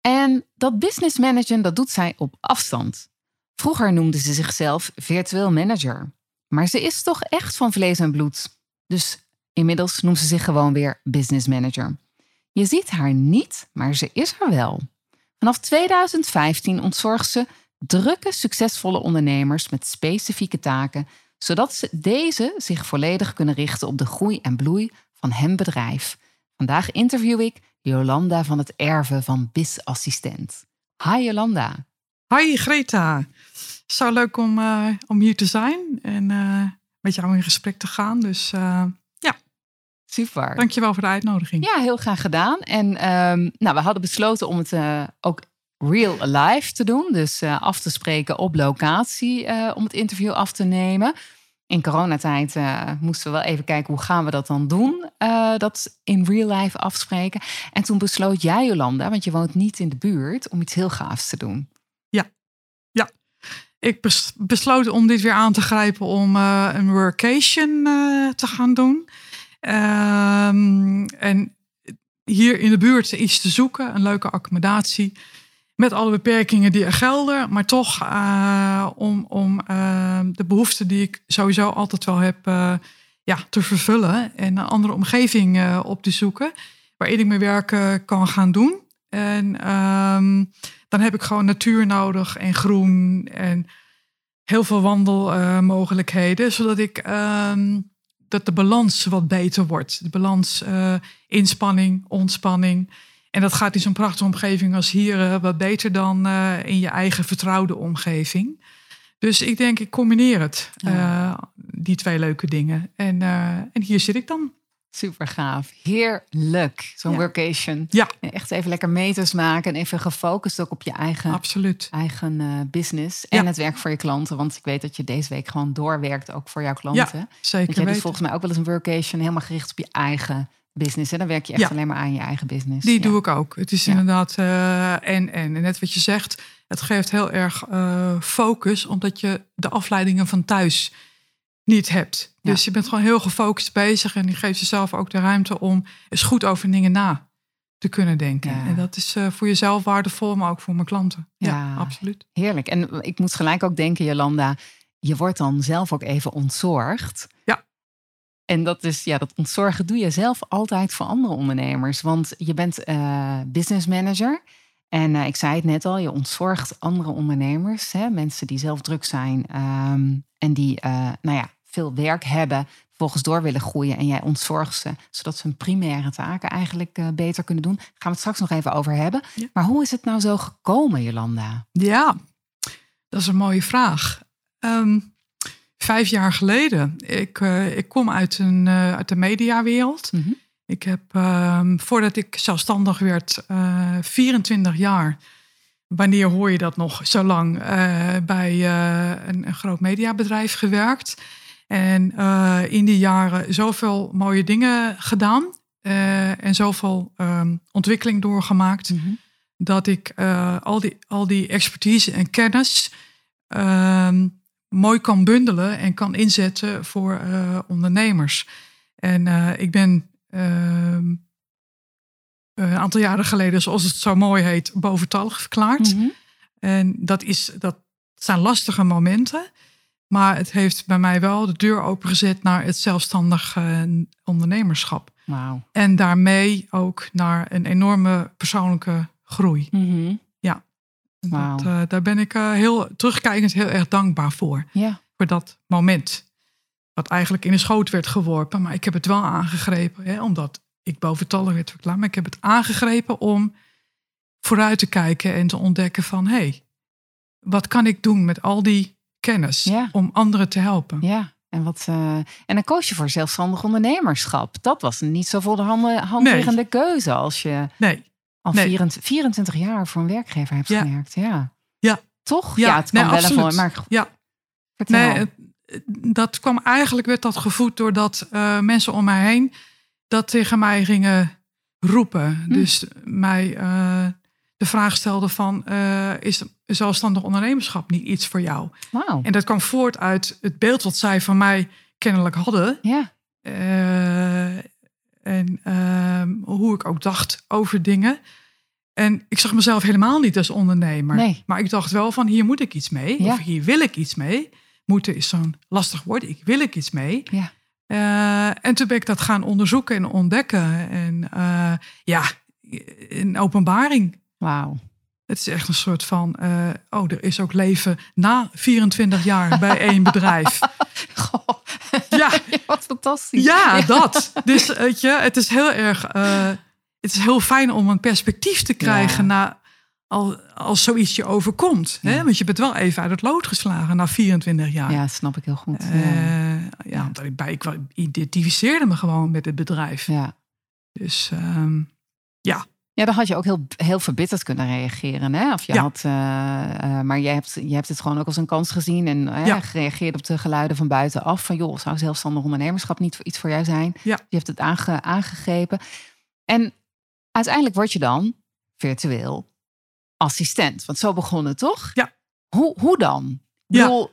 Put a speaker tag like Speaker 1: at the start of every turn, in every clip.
Speaker 1: En dat business managen dat doet zij op afstand. Vroeger noemde ze zichzelf virtueel manager. Maar ze is toch echt van vlees en bloed. Dus inmiddels noemt ze zich gewoon weer business manager. Je ziet haar niet, maar ze is er wel. Vanaf 2015 ontzorgt ze drukke, succesvolle ondernemers met specifieke taken, zodat ze deze zich volledig kunnen richten op de groei en bloei van hun bedrijf. Vandaag interview ik Jolanda van het Erven van BIS Assistent. Hi Jolanda.
Speaker 2: Hi Greta. Zo leuk om, uh, om hier te zijn en uh, met jou in gesprek te gaan. Dus uh, ja.
Speaker 1: Super.
Speaker 2: Dankjewel voor de uitnodiging.
Speaker 1: Ja, heel graag gedaan. En um, nou, we hadden besloten om het ook real live te doen. Dus af te spreken op locatie om het interview af te nemen in coronatijd uh, moesten we wel even kijken hoe gaan we dat dan doen. Uh, dat in real life afspreken. En toen besloot jij, Jolanda, want je woont niet in de buurt, om iets heel gaafs te doen.
Speaker 2: Ja, ja. Ik besloot om dit weer aan te grijpen om uh, een workation te gaan doen. Ehm, en hier in de buurt iets te zoeken, een leuke accommodatie met alle beperkingen die er gelden, maar toch uh, om, om uh, de behoeften die ik sowieso altijd wel heb uh, ja, te vervullen en een andere omgeving op te zoeken waarin ik mijn werk kan gaan doen. En um, dan heb ik gewoon natuur nodig en groen en heel veel wandelmogelijkheden, zodat ik um, dat de balans wat beter wordt. De balans inspanning, ontspanning. En dat gaat in zo'n prachtige omgeving als hier uh, wat beter dan uh, in je eigen vertrouwde omgeving. Dus ik denk, ik combineer het, uh, die twee leuke dingen. En, en hier zit ik dan.
Speaker 1: Super gaaf. Heerlijk. Zo'n ja. workation.
Speaker 2: Ja.
Speaker 1: Echt even lekker meters maken en even gefocust ook op je eigen,
Speaker 2: Absoluut.
Speaker 1: eigen business. En ja. het werk voor je klanten. Want ik weet dat je deze week gewoon doorwerkt ook voor jouw klanten.
Speaker 2: Ja, zeker.
Speaker 1: Want jij doet volgens mij ook wel eens een workation helemaal gericht op je eigen business. En dan werk je echt alleen maar aan je eigen business.
Speaker 2: Die doe ik ook. Het is inderdaad uh, en, en. Net wat je zegt, het geeft heel erg uh, focus, omdat je de afleidingen van thuis niet hebt. Dus je bent gewoon heel gefocust bezig en je geeft jezelf ook de ruimte om eens goed over dingen na te kunnen denken. En dat is uh, voor jezelf waardevol, maar ook voor mijn klanten. Ja, absoluut.
Speaker 1: Heerlijk. En ik moet gelijk ook denken, Jolanda, je wordt dan zelf ook even ontzorgd.
Speaker 2: Ja.
Speaker 1: En dat is, ja, dat ontzorgen doe je zelf altijd voor andere ondernemers. Want je bent uh, business manager. En uh, ik zei het net al, je ontzorgt andere ondernemers. Hè, mensen die zelf druk zijn um, en die uh, nou ja, veel werk hebben, volgens door willen groeien. En jij ontzorgt ze, zodat ze hun primaire taken eigenlijk beter kunnen doen. Daar gaan we het straks nog even over hebben. Ja. Maar hoe is het nou zo gekomen, Jolanda?
Speaker 2: Ja, dat is een mooie vraag. Um, vijf jaar geleden. Ik, uh, ik kom uit, een, uh, uit de mediawereld. Mm -hmm. Ik heb, uh, voordat ik zelfstandig werd, 24 jaar. Wanneer hoor je dat nog zo lang? bij een, een, groot mediabedrijf gewerkt. En in die jaren zoveel mooie dingen gedaan. en zoveel ehm, ontwikkeling doorgemaakt. Mm -hmm. Dat ik al, die, al die expertise en kennis ehm, mooi kan bundelen en kan inzetten voor uh, ondernemers. En uh, ik ben uh, een aantal jaren geleden, zoals het zo mooi heet, boventallig verklaard. Mm -hmm. En dat, is, dat zijn lastige momenten. Maar het heeft bij mij wel de deur opengezet naar het zelfstandig ondernemerschap.
Speaker 1: Wow.
Speaker 2: En daarmee ook naar een enorme persoonlijke groei.
Speaker 1: Mm -hmm.
Speaker 2: Wow. Dat, uh, daar ben ik uh, heel terugkijkend heel erg dankbaar voor.
Speaker 1: Ja.
Speaker 2: Voor dat moment. Wat eigenlijk in de schoot werd geworpen. Maar ik heb het wel aangegrepen. Hè, omdat ik boventallig werd verklaard. Maar ik heb het aangegrepen om vooruit te kijken. En te ontdekken van... hé, hey, wat kan ik doen met al die kennis?
Speaker 1: Ja.
Speaker 2: Om anderen te helpen.
Speaker 1: Ja. En, wat, uh, en dan koos je voor zelfstandig ondernemerschap. Dat was niet zo voor de hand, hand liggende keuze als je...
Speaker 2: Nee.
Speaker 1: Al
Speaker 2: Nee.
Speaker 1: 24, 24 jaar voor een werkgever hebt
Speaker 2: Ja.
Speaker 1: gewerkt. Ja.
Speaker 2: Ja.
Speaker 1: Toch?
Speaker 2: Ja,
Speaker 1: het
Speaker 2: nee,
Speaker 1: kan wel
Speaker 2: absoluut.
Speaker 1: even, maar
Speaker 2: Ja.
Speaker 1: vertel.
Speaker 2: Nee, dat kwam eigenlijk, werd dat gevoed doordat eh, mensen om mij heen dat tegen mij gingen roepen.
Speaker 1: Hm.
Speaker 2: Dus mij eh, de vraag stelden van, eh, is zelfstandig ondernemerschap niet iets voor jou?
Speaker 1: Wauw.
Speaker 2: En dat kwam voort uit het beeld wat zij van mij kennelijk hadden.
Speaker 1: Ja.
Speaker 2: En ehm, hoe ik ook dacht over dingen. En ik zag mezelf helemaal niet als ondernemer.
Speaker 1: Nee.
Speaker 2: Maar ik dacht wel van hier moet ik iets mee.
Speaker 1: Ja.
Speaker 2: Of hier wil ik iets mee. Moeten is zo'n lastig woord. Ik wil ik iets mee.
Speaker 1: Ja.
Speaker 2: Eh, en toen ben ik dat gaan onderzoeken en ontdekken. En eh, ja, een openbaring.
Speaker 1: Wauw.
Speaker 2: Het is echt een soort van, eh, oh, er is ook leven na 24 jaar bij één bedrijf.
Speaker 1: Goh.
Speaker 2: Ja,
Speaker 1: Wat fantastisch.
Speaker 2: ja, dat. Dus weet je, het is heel erg, eh, het is heel fijn om een perspectief te krijgen na al, als zoiets je overkomt. Hè? Want je bent wel even uit het lood geslagen na 24 jaar.
Speaker 1: Ja, snap ik heel goed. ja.
Speaker 2: Eh, ja, omdat ik, bij, ik identificeerde me gewoon met het bedrijf.
Speaker 1: ja.
Speaker 2: Dus ehm,
Speaker 1: Ja, dan had je ook heel, heel verbitterd kunnen reageren. Hè? Of je
Speaker 2: Ja.
Speaker 1: had, eh, eh, maar jij hebt, je hebt het gewoon ook als een kans gezien en
Speaker 2: Ja.
Speaker 1: gereageerd op de geluiden van buitenaf. Van joh, zou zelfstandig ondernemerschap niet iets voor jou zijn?
Speaker 2: Ja.
Speaker 1: Je hebt het aange, aangegrepen. En uiteindelijk word je dan virtueel assistent. Want zo begon het toch?
Speaker 2: Ja.
Speaker 1: Hoe, hoe dan?
Speaker 2: Ja.
Speaker 1: bedoel,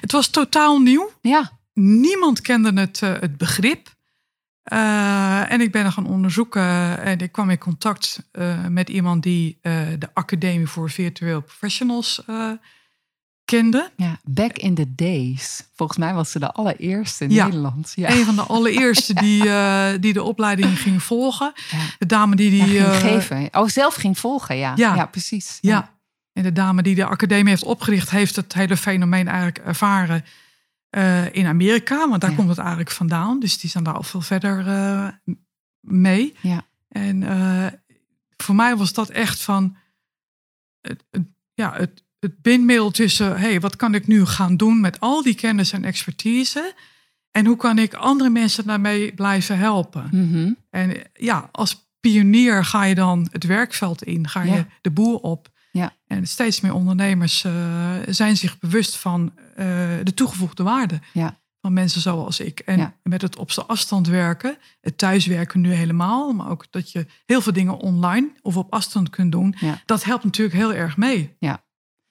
Speaker 2: het was totaal nieuw.
Speaker 1: ja.
Speaker 2: Niemand kende het, het begrip. Eh, en ik ben er gaan onderzoeken en ik kwam in contact eh, met iemand die eh, de Academie voor Virtueel Professionals kende.
Speaker 1: ja, back in the days. Volgens mij was ze de allereerste in
Speaker 2: Ja.
Speaker 1: Nederland. Ja.
Speaker 2: Een van de allereerste die, die de opleiding ging volgen.
Speaker 1: Ja.
Speaker 2: De dame die die.
Speaker 1: Ging geven. Oh, zelf ging volgen. Ja.
Speaker 2: Ja,
Speaker 1: precies.
Speaker 2: Ja. En de dame die de academie heeft opgericht, heeft het hele fenomeen eigenlijk ervaren eh, in Amerika. Want daar
Speaker 1: Ja.
Speaker 2: komt het eigenlijk vandaan. Dus die zijn daar al veel verder eh, mee.
Speaker 1: Ja.
Speaker 2: En eh, voor mij was dat echt van het, het- ja, het, het bindmiddel tussen, hey, wat kan ik nu gaan doen met al die kennis en expertise? En hoe kan ik andere mensen daarmee blijven helpen?
Speaker 1: Mhm.
Speaker 2: En ja, als pionier ga je dan het werkveld in, ga je
Speaker 1: Ja.
Speaker 2: de boer op.
Speaker 1: Ja.
Speaker 2: En steeds meer ondernemers eh, zijn zich bewust van eh, de toegevoegde waarde
Speaker 1: Ja.
Speaker 2: van mensen zoals ik. En
Speaker 1: Ja.
Speaker 2: met het op de afstand werken, het thuiswerken nu helemaal, maar ook dat je heel veel dingen online of op afstand kunt doen,
Speaker 1: Ja.
Speaker 2: dat helpt natuurlijk heel erg mee.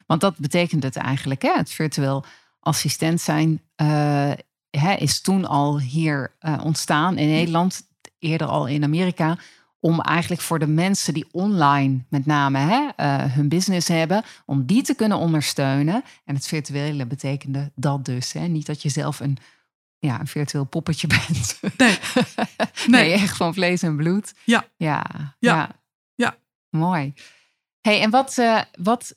Speaker 1: Want dat betekent het eigenlijk, hè? het virtueel assistent zijn eh, hè, is toen al hier ontstaan in Nederland, eerder al in Amerika, om eigenlijk voor de mensen die online met name hè, eh, hun business hebben, om die te kunnen ondersteunen. En het virtuele betekende dat dus. Hè? Niet dat je zelf een, ja, een virtueel poppetje bent.
Speaker 2: Nee,
Speaker 1: nee.
Speaker 2: Nee.
Speaker 1: echt van vlees en bloed.
Speaker 2: Ja.
Speaker 1: Ja.
Speaker 2: Ja. Ja.
Speaker 1: Mooi. hey, en wat, eh, wat,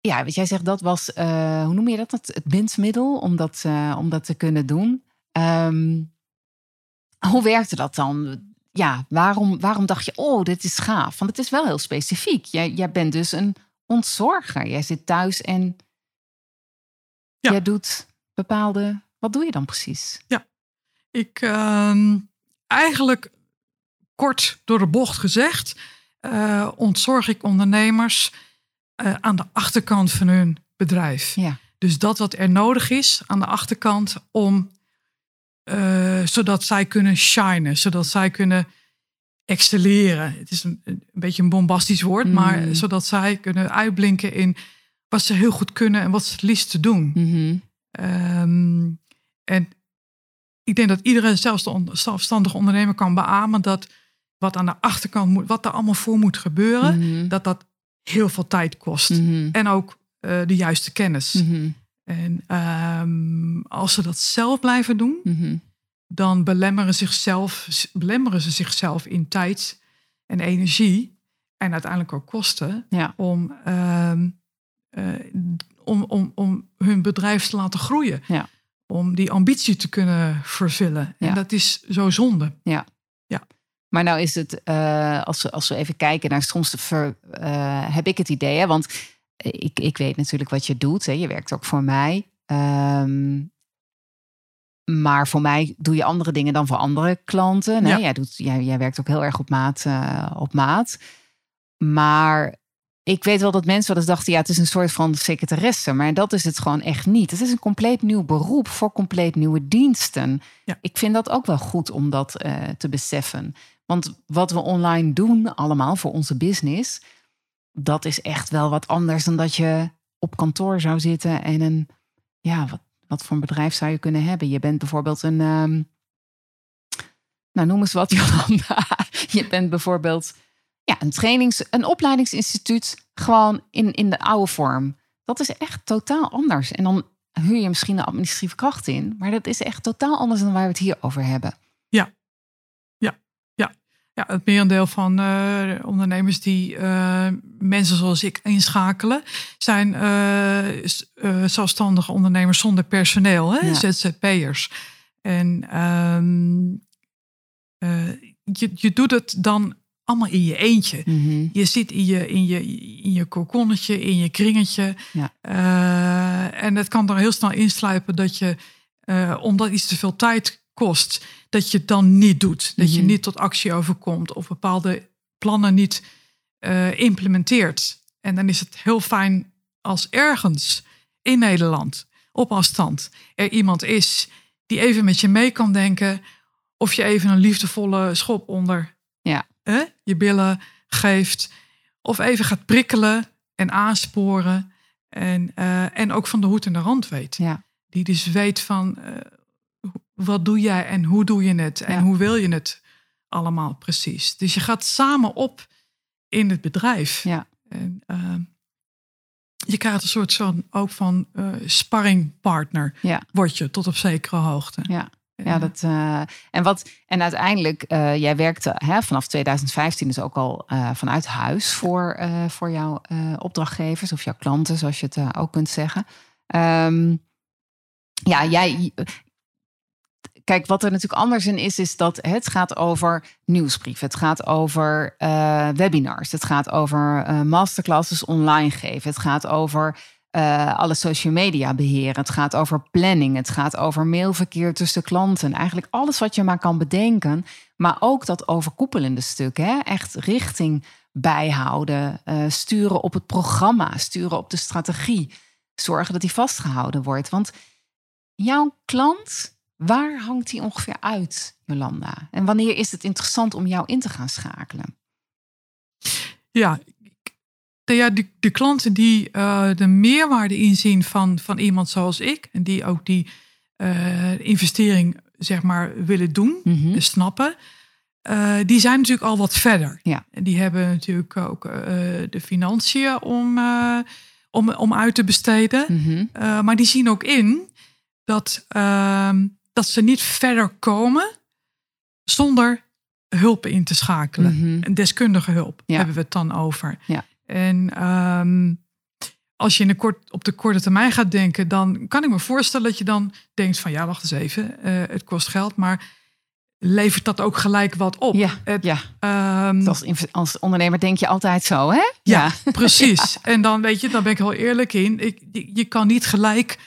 Speaker 1: ja, wat jij zegt, dat was, eh, hoe noem je dat? Het, het bindmiddel om dat, om dat te kunnen doen. Ehm, hoe werkte dat dan? Ja, waarom, waarom dacht je, oh, dit is gaaf? Want het is wel heel specifiek. Jij, jij bent dus een ontzorger. Jij zit thuis en
Speaker 2: Ja.
Speaker 1: jij doet bepaalde. Wat doe je dan precies?
Speaker 2: Ik ehm, eigenlijk kort door de bocht gezegd, eh, ontzorg ik ondernemers eh, aan de achterkant van hun bedrijf.
Speaker 1: Ja.
Speaker 2: Dus dat wat er nodig is aan de achterkant om, eh, zodat zij kunnen shinen, zodat zij kunnen excelleren. Het is een, een beetje een bombastisch woord,
Speaker 1: Mm.
Speaker 2: maar zodat zij kunnen uitblinken in wat ze heel goed kunnen en wat ze het liefst doen.
Speaker 1: Mhm.
Speaker 2: Ehm, en ik denk dat iedere zelfst- zelfstandig ondernemer kan beamen dat wat aan de achterkant moet, wat er allemaal voor moet gebeuren,
Speaker 1: Mhm.
Speaker 2: dat dat heel veel tijd kost.
Speaker 1: Mhm.
Speaker 2: En ook eh, de juiste kennis. En ehm, als ze dat zelf blijven doen,
Speaker 1: Mhm.
Speaker 2: dan belemmeren, zichzelf, belemmeren ze zichzelf in tijd en energie en uiteindelijk ook kosten
Speaker 1: Ja.
Speaker 2: om, ehm, eh, om, om, om hun bedrijf te laten groeien.
Speaker 1: Ja.
Speaker 2: Om die ambitie te kunnen vervullen.
Speaker 1: Ja.
Speaker 2: En dat is zo zonde.
Speaker 1: Maar nou is het, eh, als, we, als we even kijken naar soms de ver, eh, heb ik het idee, hè, want ik, ik weet natuurlijk wat je doet. Hè, je werkt ook voor mij. Ehm, maar voor mij doe je andere dingen dan voor andere klanten.
Speaker 2: Ja.
Speaker 1: Jij, doet, jij, jij werkt ook heel erg op maat. eh, op maat. Maar ik weet wel dat mensen wel eens dachten, ja, het is een soort van secretaresse. Maar dat is het gewoon echt niet. Het is een compleet nieuw beroep voor compleet nieuwe diensten.
Speaker 2: Ja.
Speaker 1: Ik vind dat ook wel goed om dat eh, te beseffen. Want wat we online doen, allemaal voor onze business, dat is echt wel wat anders dan dat je op kantoor zou zitten en een, ja, wat, wat voor een bedrijf zou je kunnen hebben? Je bent bijvoorbeeld een, ehm, nou noem eens wat, Jolanda. je bent bijvoorbeeld ja, een trainings, een opleidingsinstituut, gewoon in, in de oude vorm. Dat is echt totaal anders. En dan huur je misschien een administratieve kracht in, maar dat is echt totaal anders dan waar we het hier over hebben.
Speaker 2: Ja, ja. het merendeel van uh, ondernemers die uh, mensen zoals ik inschakelen, zijn uh, zelfstandige ondernemers zonder personeel, hè? Ja. ZZP'ers. En um, je, je doet het dan allemaal in je eentje.
Speaker 1: Mhm.
Speaker 2: Je zit in je, in je, in je kokonnetje, in je kringetje.
Speaker 1: Ja.
Speaker 2: En het kan er heel snel insluipen dat je, omdat iets te veel tijd kost, dat je het dan niet doet. Dat je
Speaker 1: Mhm.
Speaker 2: niet tot actie overkomt of bepaalde plannen niet uh, implementeert. En dan is het heel fijn als ergens in Nederland op afstand er iemand is die even met je mee kan denken. Of je even een liefdevolle schop onder
Speaker 1: Ja.
Speaker 2: hè, je billen geeft. Of even gaat prikkelen en aansporen. En, uh, en ook van de hoed en de rand weet.
Speaker 1: Ja.
Speaker 2: Die dus weet van uh, wat doe jij en hoe doe je het en
Speaker 1: Ja.
Speaker 2: hoe wil je het allemaal precies. Dus je gaat samen op in het bedrijf.
Speaker 1: Ja.
Speaker 2: En, uh, je krijgt een soort van, ook van uh, sparringpartner,
Speaker 1: Ja.
Speaker 2: word je tot op zekere hoogte.
Speaker 1: Ja. Ja, dat, uh, en, wat, en uiteindelijk, uh, jij werkte hè, vanaf 2015 dus ook al uh, vanuit huis voor, voor jouw opdrachtgevers of jouw klanten, zoals je het ook kunt zeggen. Um, ja, jij. Kijk, wat er natuurlijk anders in is, is dat het gaat over nieuwsbrieven. Het gaat over webinars. Het gaat over masterclasses online geven. Het gaat over uh, alle social media beheren. Het gaat over planning. Het gaat over mailverkeer tussen klanten. Eigenlijk alles wat je maar kan bedenken. Maar ook dat overkoepelende stuk. Hè? Echt richting bijhouden. Sturen op het programma. Sturen op de strategie. Zorgen dat die vastgehouden wordt. Want jouw klant, waar hangt die ongeveer uit, Jolanda? En wanneer is het interessant om jou in te gaan schakelen?
Speaker 2: Ja, de, ja, de, de klanten die uh, de meerwaarde inzien van, van iemand zoals ik. En die ook die uh, investering zeg maar willen doen,
Speaker 1: Mhm.
Speaker 2: mm -hmm. snappen. Uh, die zijn natuurlijk al wat verder.
Speaker 1: Ja.
Speaker 2: En die hebben natuurlijk ook de financiën om, om, om uit te besteden.
Speaker 1: Mm -hmm.
Speaker 2: maar die zien ook in dat, ehm, dat ze niet verder komen zonder hulp in te schakelen.
Speaker 1: Mm -hmm.
Speaker 2: En deskundige hulp
Speaker 1: Ja.
Speaker 2: hebben we het dan over.
Speaker 1: Ja.
Speaker 2: En um, als je in de kort, op de korte termijn gaat denken, dan kan ik me voorstellen dat je dan denkt van ja, wacht eens even, uh, het kost geld, maar levert dat ook gelijk wat op?
Speaker 1: Ja,
Speaker 2: het,
Speaker 1: ja.
Speaker 2: Um,
Speaker 1: als, als, ondernemer denk je altijd zo, hè?
Speaker 2: Ja, ja. precies. ja. En dan weet je, dan ben ik heel eerlijk in. Ik, je, je, kan niet gelijk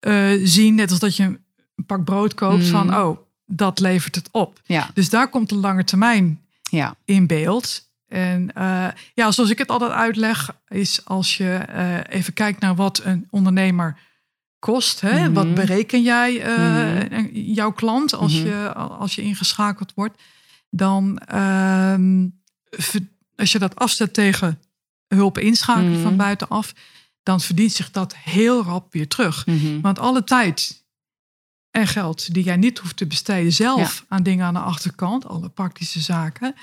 Speaker 2: uh, zien, net als dat je een pak brood koopt, mm. van oh, dat levert het op.
Speaker 1: Ja.
Speaker 2: Dus daar komt de lange termijn
Speaker 1: ja.
Speaker 2: in beeld. En uh, ja, zoals ik het altijd uitleg, is als je uh, even kijkt naar wat een ondernemer kost. Hè?
Speaker 1: Mhm.
Speaker 2: Mm -hmm. Wat bereken jij uh,
Speaker 1: Mhm.
Speaker 2: mm -hmm. jouw klant als, mm -hmm. je, als je ingeschakeld wordt? Dan, ehm, als je dat afzet tegen hulp inschakelen
Speaker 1: Mhm.
Speaker 2: van buitenaf, dan verdient zich dat heel rap weer terug.
Speaker 1: Mhm.
Speaker 2: Want alle tijd en geld die jij niet hoeft te besteden zelf ja. aan dingen aan de achterkant, alle praktische zaken,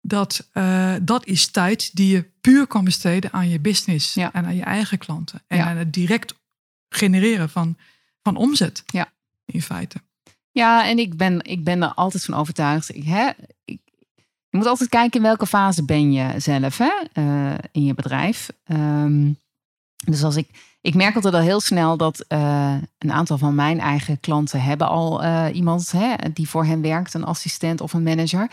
Speaker 2: dat, uh, dat is tijd die je puur kan besteden aan je business
Speaker 1: ja.
Speaker 2: en aan je eigen klanten. En
Speaker 1: Ja.
Speaker 2: aan het direct genereren van, van omzet.
Speaker 1: Ja.
Speaker 2: In feite.
Speaker 1: Ja, en ik ben, ik ben er altijd van overtuigd. Ik, hè, ik, je moet altijd kijken in welke fase ben je zelf hè, uh, in je bedrijf. Um, dus als ik, ik merk altijd al heel snel dat uh, een aantal van mijn eigen klanten hebben al uh, iemand hè, die voor hen werkt, een assistent of een manager.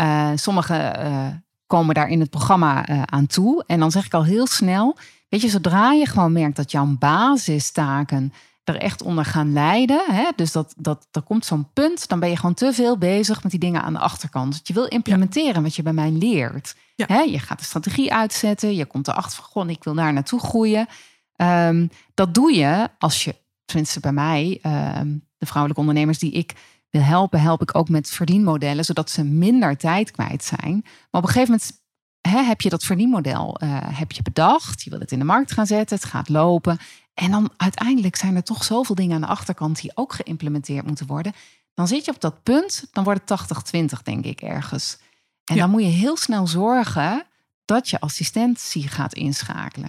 Speaker 1: Uh, Sommigen komen daar in het programma aan toe. En dan zeg ik al heel snel, weet je, zodra je gewoon merkt dat jouw basistaken, er echt onder gaan lijden. Hè? Dus dat, dat, er komt zo'n punt, dan ben je gewoon te veel bezig met die dingen aan de achterkant. Dat je wil implementeren wat je bij mij leert. Hè? Je gaat de strategie uitzetten, je komt erachter van, ik wil daar naartoe groeien. Ehm, dat doe je als je, tenminste bij mij, ehm, de vrouwelijke ondernemers die ik wil helpen, help ik ook met verdienmodellen, zodat ze minder tijd kwijt zijn. Maar op een gegeven moment hè, heb je dat verdienmodel uh, heb je bedacht. Je wil het in de markt gaan zetten, het gaat lopen. En dan uiteindelijk zijn er toch zoveel dingen aan de achterkant die ook geïmplementeerd moeten worden. Dan zit je op dat punt, dan wordt het 80-20, denk ik, ergens. En dan moet je heel snel zorgen dat je assistentie gaat inschakelen.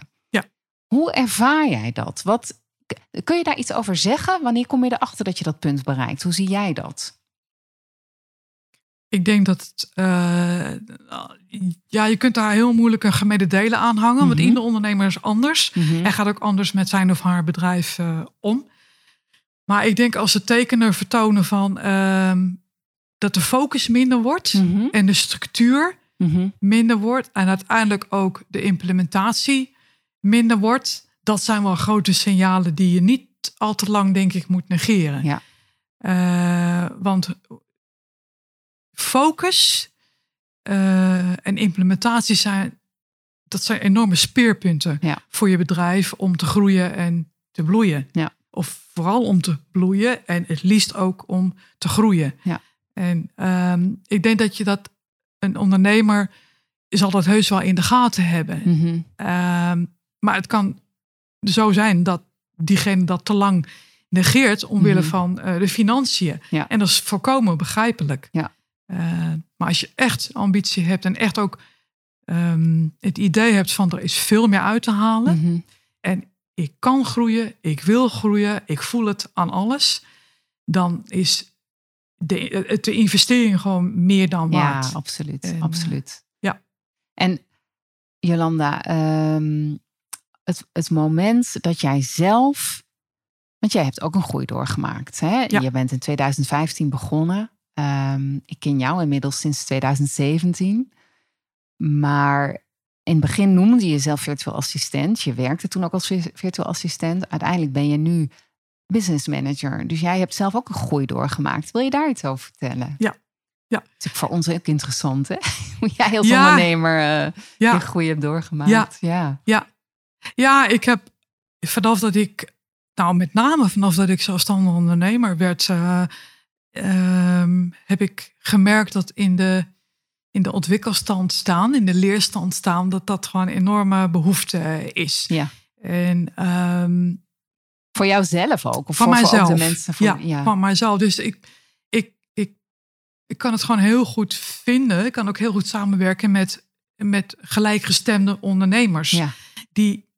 Speaker 1: Hoe ervaar jij dat? Wat, kun je daar iets over zeggen? Wanneer kom je erachter dat je dat punt bereikt? Hoe zie jij dat?
Speaker 2: Ik denk dat het, uh, ja, je kunt daar heel moeilijk een gemene delen aan hangen. Want mhm. iedere ondernemer is anders. Mm En gaat ook anders met zijn of haar bedrijf uh, om. Maar ik denk als ze tekenen vertonen van uh, dat de focus minder wordt mhm. en de structuur mhm. minder wordt. En uiteindelijk ook de implementatie minder wordt. Dat zijn wel grote signalen die je niet al te lang, denk ik, moet negeren.
Speaker 1: Ja.
Speaker 2: Uh, want focus uh, en implementatie zijn, dat zijn enorme speerpunten voor je bedrijf om te groeien en te bloeien.
Speaker 1: Ja.
Speaker 2: Of vooral om te bloeien en het liefst ook om te groeien.
Speaker 1: Ja.
Speaker 2: En um, ik denk dat je dat een ondernemer zal dat heus wel in de gaten hebben.
Speaker 1: Mm -hmm.
Speaker 2: um, maar het kan zo zijn dat diegene dat te lang negeert omwille mm -hmm. van uh, de financiën.
Speaker 1: Ja.
Speaker 2: En dat is volkomen begrijpelijk.
Speaker 1: Ja.
Speaker 2: Uh, maar als je echt ambitie hebt en echt ook um, het idee hebt van er is veel meer uit te halen.
Speaker 1: Mm -hmm.
Speaker 2: En ik kan groeien, ik wil groeien, ik voel het aan alles. Dan is de, de investering gewoon meer dan waard.
Speaker 1: Ja, absoluut. En, absoluut.
Speaker 2: Ja.
Speaker 1: En Jolanda, um, het, het moment dat jij zelf. Want jij hebt ook een groei doorgemaakt. Hè?
Speaker 2: Ja.
Speaker 1: Je bent in 2015 begonnen. Um, ik ken jou inmiddels sinds 2017. Maar in het begin noemde je jezelf virtueel assistent. Je werkte toen ook als virtueel assistent. Uiteindelijk ben je nu business manager. Dus jij hebt zelf ook een groei doorgemaakt. Wil je daar iets over vertellen?
Speaker 2: Ja. Ja.
Speaker 1: Dat is voor ons ook interessant, hè? Hoe jij als ja. ondernemer uh,
Speaker 2: ja.
Speaker 1: je groei hebt doorgemaakt.
Speaker 2: Ja.
Speaker 1: ja.
Speaker 2: Ja. Ja, ik heb vanaf dat ik, nou met name vanaf dat ik zelfstandig ondernemer werd, uh, uh, heb ik gemerkt dat in de, in de ontwikkelstand staan, in de leerstand staan, dat dat gewoon een enorme behoefte is.
Speaker 1: Ja.
Speaker 2: En um,
Speaker 1: voor jouzelf ook? Of
Speaker 2: van
Speaker 1: voor,
Speaker 2: mijzelf.
Speaker 1: Voor de mensen
Speaker 2: voor, ja, ja, van mijzelf. Dus ik, ik, ik, ik kan het gewoon heel goed vinden. Ik kan ook heel goed samenwerken met, met gelijkgestemde ondernemers.
Speaker 1: Ja.
Speaker 2: Die,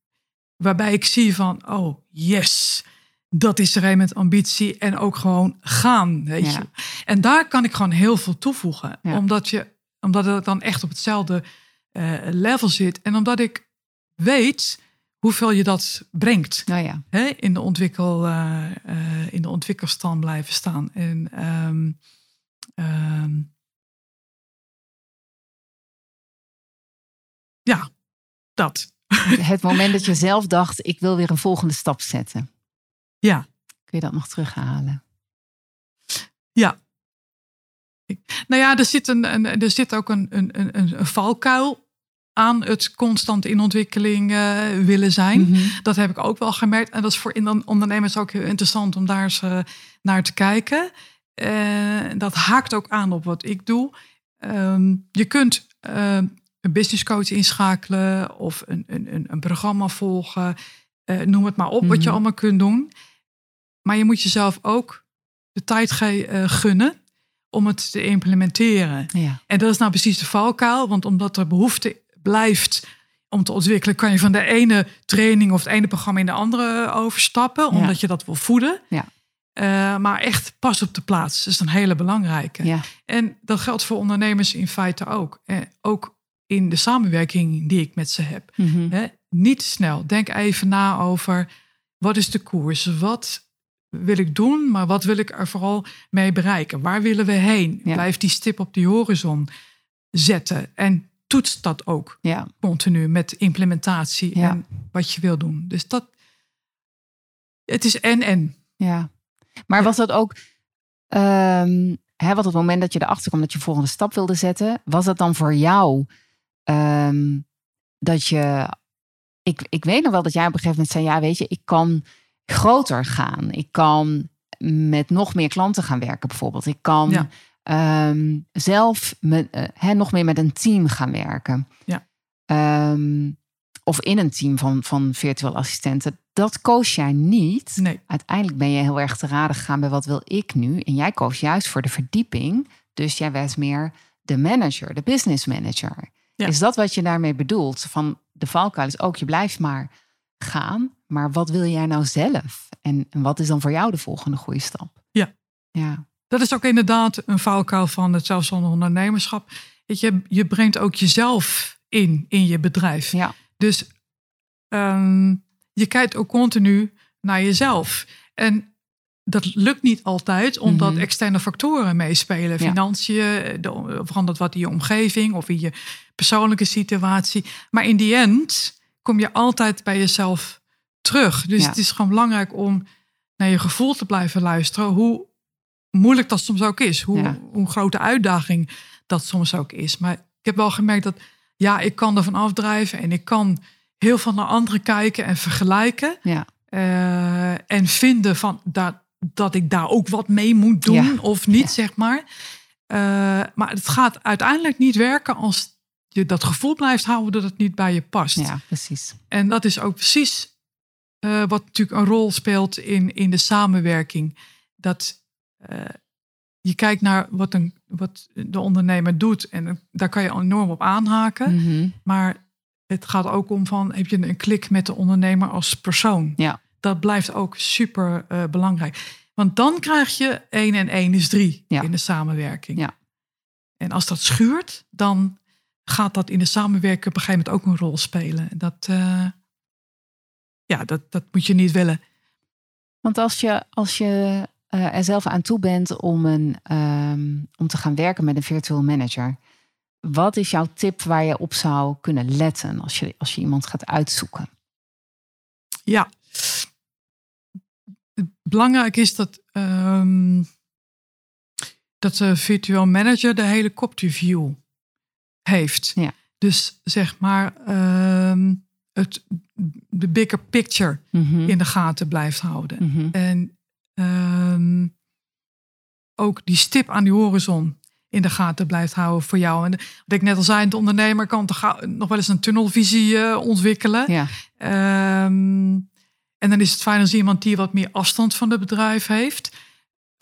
Speaker 2: waarbij ik zie van, oh yes, dat is er een met ambitie en ook gewoon gaan. Weet
Speaker 1: Ja.
Speaker 2: je. En daar kan ik gewoon heel veel toevoegen.
Speaker 1: Ja.
Speaker 2: Omdat, je, omdat het dan echt op hetzelfde eh, level zit. En omdat ik weet hoeveel je dat brengt.
Speaker 1: Nou ja.
Speaker 2: Hè, in, de ontwikkel, uh, uh, in de ontwikkelstand blijven staan. En um, um, ja, dat.
Speaker 1: Het moment dat je zelf dacht, ik wil weer een volgende stap zetten.
Speaker 2: Ja.
Speaker 1: Kun je dat nog terughalen?
Speaker 2: Ja. Nou ja, er zit, een, een, er zit ook een, een, een, een valkuil aan het constant in ontwikkeling uh, willen zijn.
Speaker 1: Mhm.
Speaker 2: Mm -hmm. Dat heb ik ook wel gemerkt. En dat is voor ondernemers ook heel interessant om daar eens uh, naar te kijken. Uh, dat haakt ook aan op wat ik doe. Um, je kunt een business coach inschakelen of een, een, een programma volgen. noem het maar op, mm -hmm. wat je allemaal kunt doen. Maar je moet jezelf ook de tijd gunnen om het te implementeren.
Speaker 1: Ja.
Speaker 2: En dat is nou precies de valkuil, want omdat er behoefte blijft om te ontwikkelen, kan je van de ene training of het ene programma in de andere overstappen, omdat
Speaker 1: ja.
Speaker 2: je dat wil voeden.
Speaker 1: Ja.
Speaker 2: Uh, maar echt pas op de plaats dat is een hele belangrijke.
Speaker 1: Ja.
Speaker 2: En dat geldt voor ondernemers in feite ook. Eh, ook in de samenwerking die ik met ze heb.
Speaker 1: Mm -hmm.
Speaker 2: Niet snel. Denk even na over wat is de koers? Wat wil ik doen, maar wat wil ik er vooral mee bereiken? Waar willen we heen?
Speaker 1: Ja.
Speaker 2: Blijf die stip op die horizon zetten. En toets dat ook
Speaker 1: ja.
Speaker 2: continu met implementatie
Speaker 1: ja.
Speaker 2: en wat je wil doen. Dus dat, Het is en en.
Speaker 1: Ja. Maar was dat ook, um, hè, wat het moment dat je erachter kwam dat je volgende stap wilde zetten, was dat dan voor jou ehm, dat je, ik, ik weet nog wel dat jij op een gegeven moment zei, ja weet je, ik kan groter gaan. Ik kan met nog meer klanten gaan werken bijvoorbeeld. Ik kan ehm, zelf met, uh, nog meer met een team gaan werken.
Speaker 2: Ja.
Speaker 1: of in een team van, van virtual assistenten dat koos jij niet.
Speaker 2: Nee.
Speaker 1: Uiteindelijk ben je heel erg te raden gegaan bij wat wil ik nu. En jij koos juist voor de verdieping. Dus jij werd meer de manager, de business manager. Is dat wat je daarmee bedoelt? Van de valkuil is ook, je blijft maar gaan. Maar wat wil jij nou zelf? En, en wat is dan voor jou de volgende goede stap?
Speaker 2: Ja.
Speaker 1: ja.
Speaker 2: Dat is ook inderdaad een valkuil van het zelfstandig ondernemerschap. Je, je brengt ook jezelf in, in je bedrijf.
Speaker 1: Ja.
Speaker 2: Dus um, je kijkt ook continu naar jezelf. En dat lukt niet altijd, omdat mhm. externe factoren meespelen. Financiën, verandert wat in je omgeving of in je persoonlijke situatie. Maar in die end kom je altijd bij jezelf terug. Dus het is gewoon belangrijk om naar je gevoel te blijven luisteren. Hoe moeilijk dat soms ook is. Hoe, hoe grote uitdaging dat soms ook is. Maar ik heb wel gemerkt dat ja, ik kan ervan afdrijven en ik kan heel veel naar anderen kijken en vergelijken.
Speaker 1: Ja.
Speaker 2: Uh, en vinden van dat, dat ik daar ook wat mee moet doen of niet, zeg maar. Uh, maar het gaat uiteindelijk niet werken als je dat gevoel blijft houden dat het niet bij je past.
Speaker 1: Ja, precies.
Speaker 2: En dat is ook precies uh, wat natuurlijk een rol speelt in, in de samenwerking. Dat je kijkt naar wat, een, wat de ondernemer doet en daar kan je enorm op aanhaken.
Speaker 1: Mm -hmm.
Speaker 2: Maar het gaat ook om van, heb je een klik met de ondernemer als persoon?
Speaker 1: Ja.
Speaker 2: Dat blijft ook super uh, belangrijk. Want dan krijg je 1 en 1 is 3
Speaker 1: ja.
Speaker 2: in de samenwerking.
Speaker 1: Ja.
Speaker 2: En als dat schuurt, dan gaat dat in de samenwerking op een gegeven moment ook een rol spelen. Dat, uh, ja, dat, dat moet je niet willen.
Speaker 1: Want als je, als je uh, er zelf aan toe bent om, een, um, om te gaan werken met een virtual manager, wat is jouw tip waar je op zou kunnen letten als je, als je iemand gaat uitzoeken?
Speaker 2: Ja, belangrijk is dat, um, dat de virtual manager de helikopterview heeft.
Speaker 1: Ja.
Speaker 2: Dus zeg maar um, het, de bigger picture
Speaker 1: mm-hmm.
Speaker 2: in de gaten blijft houden.
Speaker 1: Mm-hmm.
Speaker 2: En um, ook die stip aan die horizon in de gaten blijft houden voor jou. En wat ik net al zei, de ondernemer kan nog wel eens een tunnelvisie uh, ontwikkelen.
Speaker 1: Ja.
Speaker 2: Um, en dan is het fijn als iemand die wat meer afstand van het bedrijf heeft.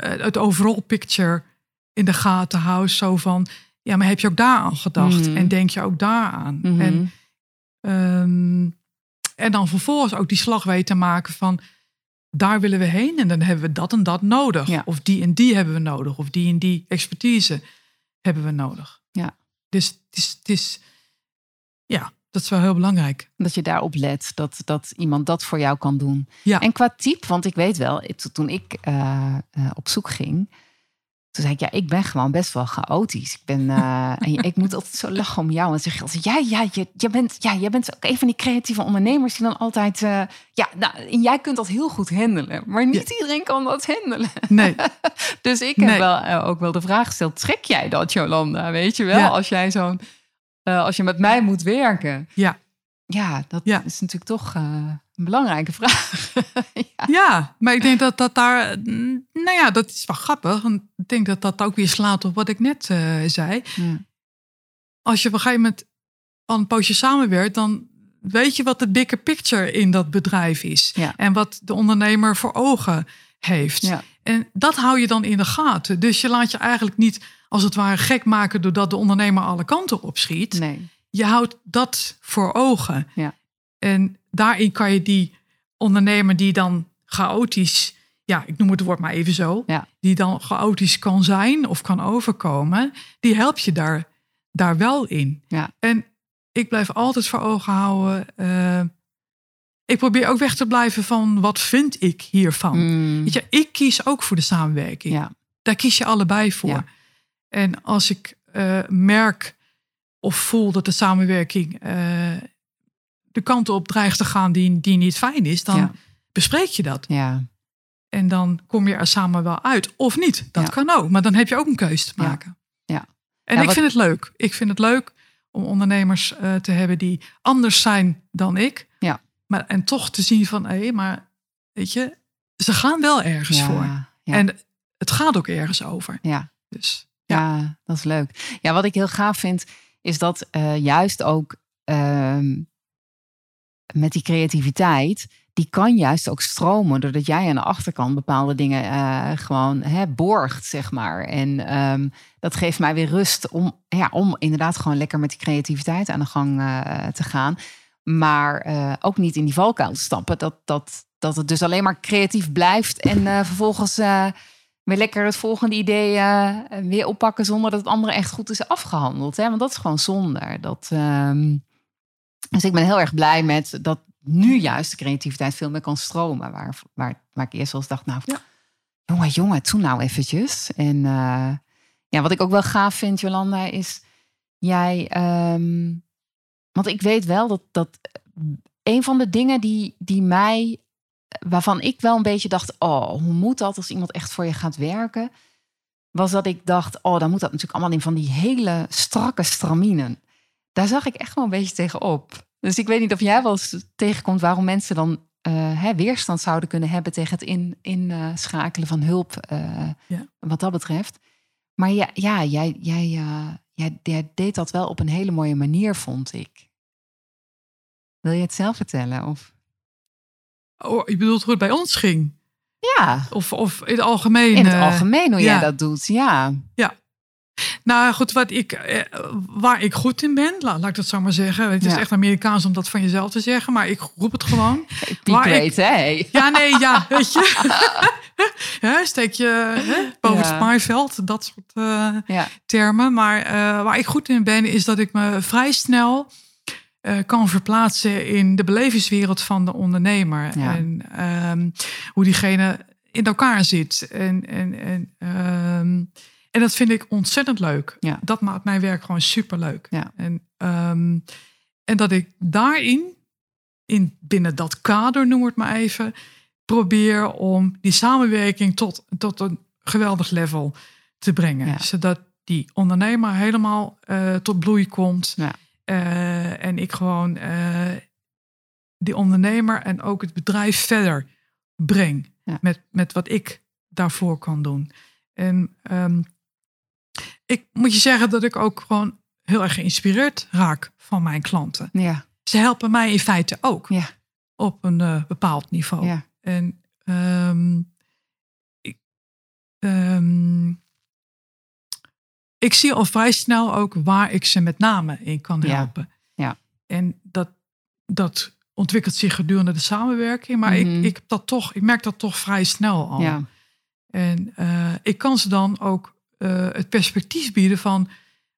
Speaker 2: Uh, het overall picture in de gaten houdt. Zo van, ja, maar heb je ook daar aan gedacht?
Speaker 1: Mhm.
Speaker 2: En denk je ook daaraan?
Speaker 1: Mhm.
Speaker 2: En, um, en dan vervolgens ook die slag weten te maken van... daar willen we heen en dan hebben we dat en dat nodig.
Speaker 1: Ja.
Speaker 2: Of die en die hebben we nodig. Of die en die expertise hebben we nodig.
Speaker 1: Ja.
Speaker 2: Dus het is, het is, ja, dat is wel heel belangrijk.
Speaker 1: Dat je daarop let, dat, dat iemand dat voor jou kan doen.
Speaker 2: Ja.
Speaker 1: En qua type, want ik weet wel, toen ik uh, uh, op zoek ging, toen zei ik, ja, ik ben gewoon best wel chaotisch. Ik ben, uh, en ik moet altijd zo lachen om jou. En dan zeg je altijd, ja, ja, je, je, bent, ja, jij bent ook een van die creatieve ondernemers die dan altijd, uh, ja, nou, en jij kunt dat heel goed handelen. Maar niet ja. iedereen kan dat handelen.
Speaker 2: Nee.
Speaker 1: dus ik heb nee. wel, uh, ook wel de vraag gesteld, trek jij dat, Jolanda? Weet je wel,
Speaker 2: ja.
Speaker 1: als jij zo'n, uh, als je met mij moet werken.
Speaker 2: Ja.
Speaker 1: Ja, dat
Speaker 2: ja.
Speaker 1: is natuurlijk toch uh, een belangrijke vraag.
Speaker 2: ja. ja. maar ik denk dat dat daar, nou ja, dat is wel grappig. Ik denk dat dat ook weer slaat op wat ik net uh, zei.
Speaker 1: Ja.
Speaker 2: Als je op een gegeven moment al een poosje samenwerkt, dan weet je wat de bigger picture in dat bedrijf is. En wat de ondernemer voor ogen heeft.
Speaker 1: Ja.
Speaker 2: En dat hou je dan in de gaten. Dus je laat je eigenlijk niet als het ware gek maken doordat de ondernemer alle kanten opschiet.
Speaker 1: Nee.
Speaker 2: Je houdt dat voor ogen.
Speaker 1: Ja.
Speaker 2: En daarin kan je die ondernemer die dan chaotisch, ja, ik noem het woord maar even zo,
Speaker 1: ja.
Speaker 2: die dan chaotisch kan zijn of kan overkomen, die help je daar, daar wel in.
Speaker 1: Ja.
Speaker 2: En ik blijf altijd voor ogen houden. Uh, ik probeer ook weg te blijven van wat vind ik hiervan.
Speaker 1: Mm.
Speaker 2: Weet je, ik kies ook voor de samenwerking.
Speaker 1: Ja.
Speaker 2: Daar kies je allebei voor.
Speaker 1: Ja.
Speaker 2: En als ik uh, merk of voel dat de samenwerking uh, de kant op dreigt te gaan die, die niet fijn is, dan,
Speaker 1: ja.
Speaker 2: bespreek je dat.
Speaker 1: Ja.
Speaker 2: En dan kom je er samen wel uit. Of niet. Dat kan ook. Maar dan heb je ook een keuze te maken.
Speaker 1: Ja.
Speaker 2: En ik
Speaker 1: wat-
Speaker 2: vind het leuk. Ik vind het leuk om ondernemers eh, te hebben die anders zijn dan ik. Maar, en toch te zien van, hé, maar weet je, ze gaan wel ergens
Speaker 1: ja.
Speaker 2: voor.
Speaker 1: Ja.
Speaker 2: En het gaat ook ergens over.
Speaker 1: ja.
Speaker 2: Dus
Speaker 1: Ja. dat is leuk. Ja, wat ik heel gaaf vind, is dat eh, juist ook ehm, met die creativiteit, die kan juist ook stromen, doordat jij aan de achterkant bepaalde dingen eh, gewoon hè, borgt, zeg maar. En ehm, dat geeft mij weer rust om, ja, om inderdaad gewoon lekker met die creativiteit aan de gang eh, te gaan. Maar eh, ook niet in die valkuil stappen. Dat, dat, dat het dus alleen maar creatief blijft en eh, vervolgens eh, weer lekker het volgende idee weer oppakken zonder dat het andere echt goed is afgehandeld. Hè? Want dat is gewoon zonde. Dat, ehm, dus ik ben heel erg blij met dat nu juist de creativiteit veel meer kan stromen. Waar, waar, waar ik eerst wel eens dacht, nou,
Speaker 2: Ja.
Speaker 1: jongen, jongen, toen nou eventjes. En ja, wat ik ook wel gaaf vind, Jolanda, is jij... ehm, want ik weet wel dat, dat een van de dingen die, die mij waarvan ik wel een beetje dacht: oh, hoe moet dat als iemand echt voor je gaat werken? Was dat ik dacht: oh, dan moet dat natuurlijk allemaal in van die hele strakke straminen. Daar zag ik echt wel een beetje tegenop. Dus ik weet niet of jij wel eens tegenkomt waarom mensen dan eh, hè, weerstand zouden kunnen hebben tegen het inschakelen in, schakelen van hulp, eh,
Speaker 2: Ja.
Speaker 1: wat dat betreft. Maar ja, ja jij, jij, jij, jij deed dat wel op een hele mooie manier, vond ik. Wil je het zelf vertellen? Of?
Speaker 2: oh, je bedoelt hoe het bij ons ging?
Speaker 1: Ja,
Speaker 2: Of, of in het algemeen?
Speaker 1: in het
Speaker 2: eh,
Speaker 1: algemeen hoe
Speaker 2: ja.
Speaker 1: jij dat doet. Ja,
Speaker 2: Nou goed, wat ik, eh, waar ik goed in ben, laat, laat ik dat zo maar zeggen. Het is
Speaker 1: Ja.
Speaker 2: echt Amerikaans om dat van jezelf te zeggen, maar ik roep het gewoon.
Speaker 1: weet, hè?
Speaker 2: Ja, nee, ja, weet je. Steek je hè, boven
Speaker 1: Ja.
Speaker 2: het maaiveld, dat soort eh,
Speaker 1: Ja,
Speaker 2: termen. Maar waar ik goed in ben, is dat ik me vrij snel eh, kan verplaatsen in de belevingswereld van de ondernemer.
Speaker 1: Ja.
Speaker 2: En ehm, hoe diegene in elkaar zit. En, en, en, ehm, en dat vind ik ontzettend leuk.
Speaker 1: Ja.
Speaker 2: Dat maakt mijn werk gewoon superleuk.
Speaker 1: Ja.
Speaker 2: En, ehm, en dat ik daarin, in, binnen dat kader, noem het maar even, probeer om die samenwerking tot, tot een geweldig level te brengen. Zodat die ondernemer helemaal eh, tot bloei komt. Eh, en ik gewoon eh, die ondernemer en ook het bedrijf verder breng.
Speaker 1: Ja.
Speaker 2: Met, met wat ik daarvoor kan doen. En ehm, ik moet je zeggen dat ik ook gewoon heel erg geïnspireerd raak van mijn klanten.
Speaker 1: ja,
Speaker 2: Ze helpen mij in feite ook
Speaker 1: ja,
Speaker 2: op een eh, bepaald niveau.
Speaker 1: ja.
Speaker 2: En ehm, ik, ehm, ik zie al vrij snel ook waar ik ze met name in kan
Speaker 1: Ja.
Speaker 2: helpen.
Speaker 1: Ja.
Speaker 2: En dat, dat ontwikkelt zich gedurende de samenwerking. Maar
Speaker 1: Mhm.
Speaker 2: ik, ik, heb dat toch, ik merk dat toch vrij snel al.
Speaker 1: ja.
Speaker 2: En eh, ik kan ze dan ook eh, het perspectief bieden van...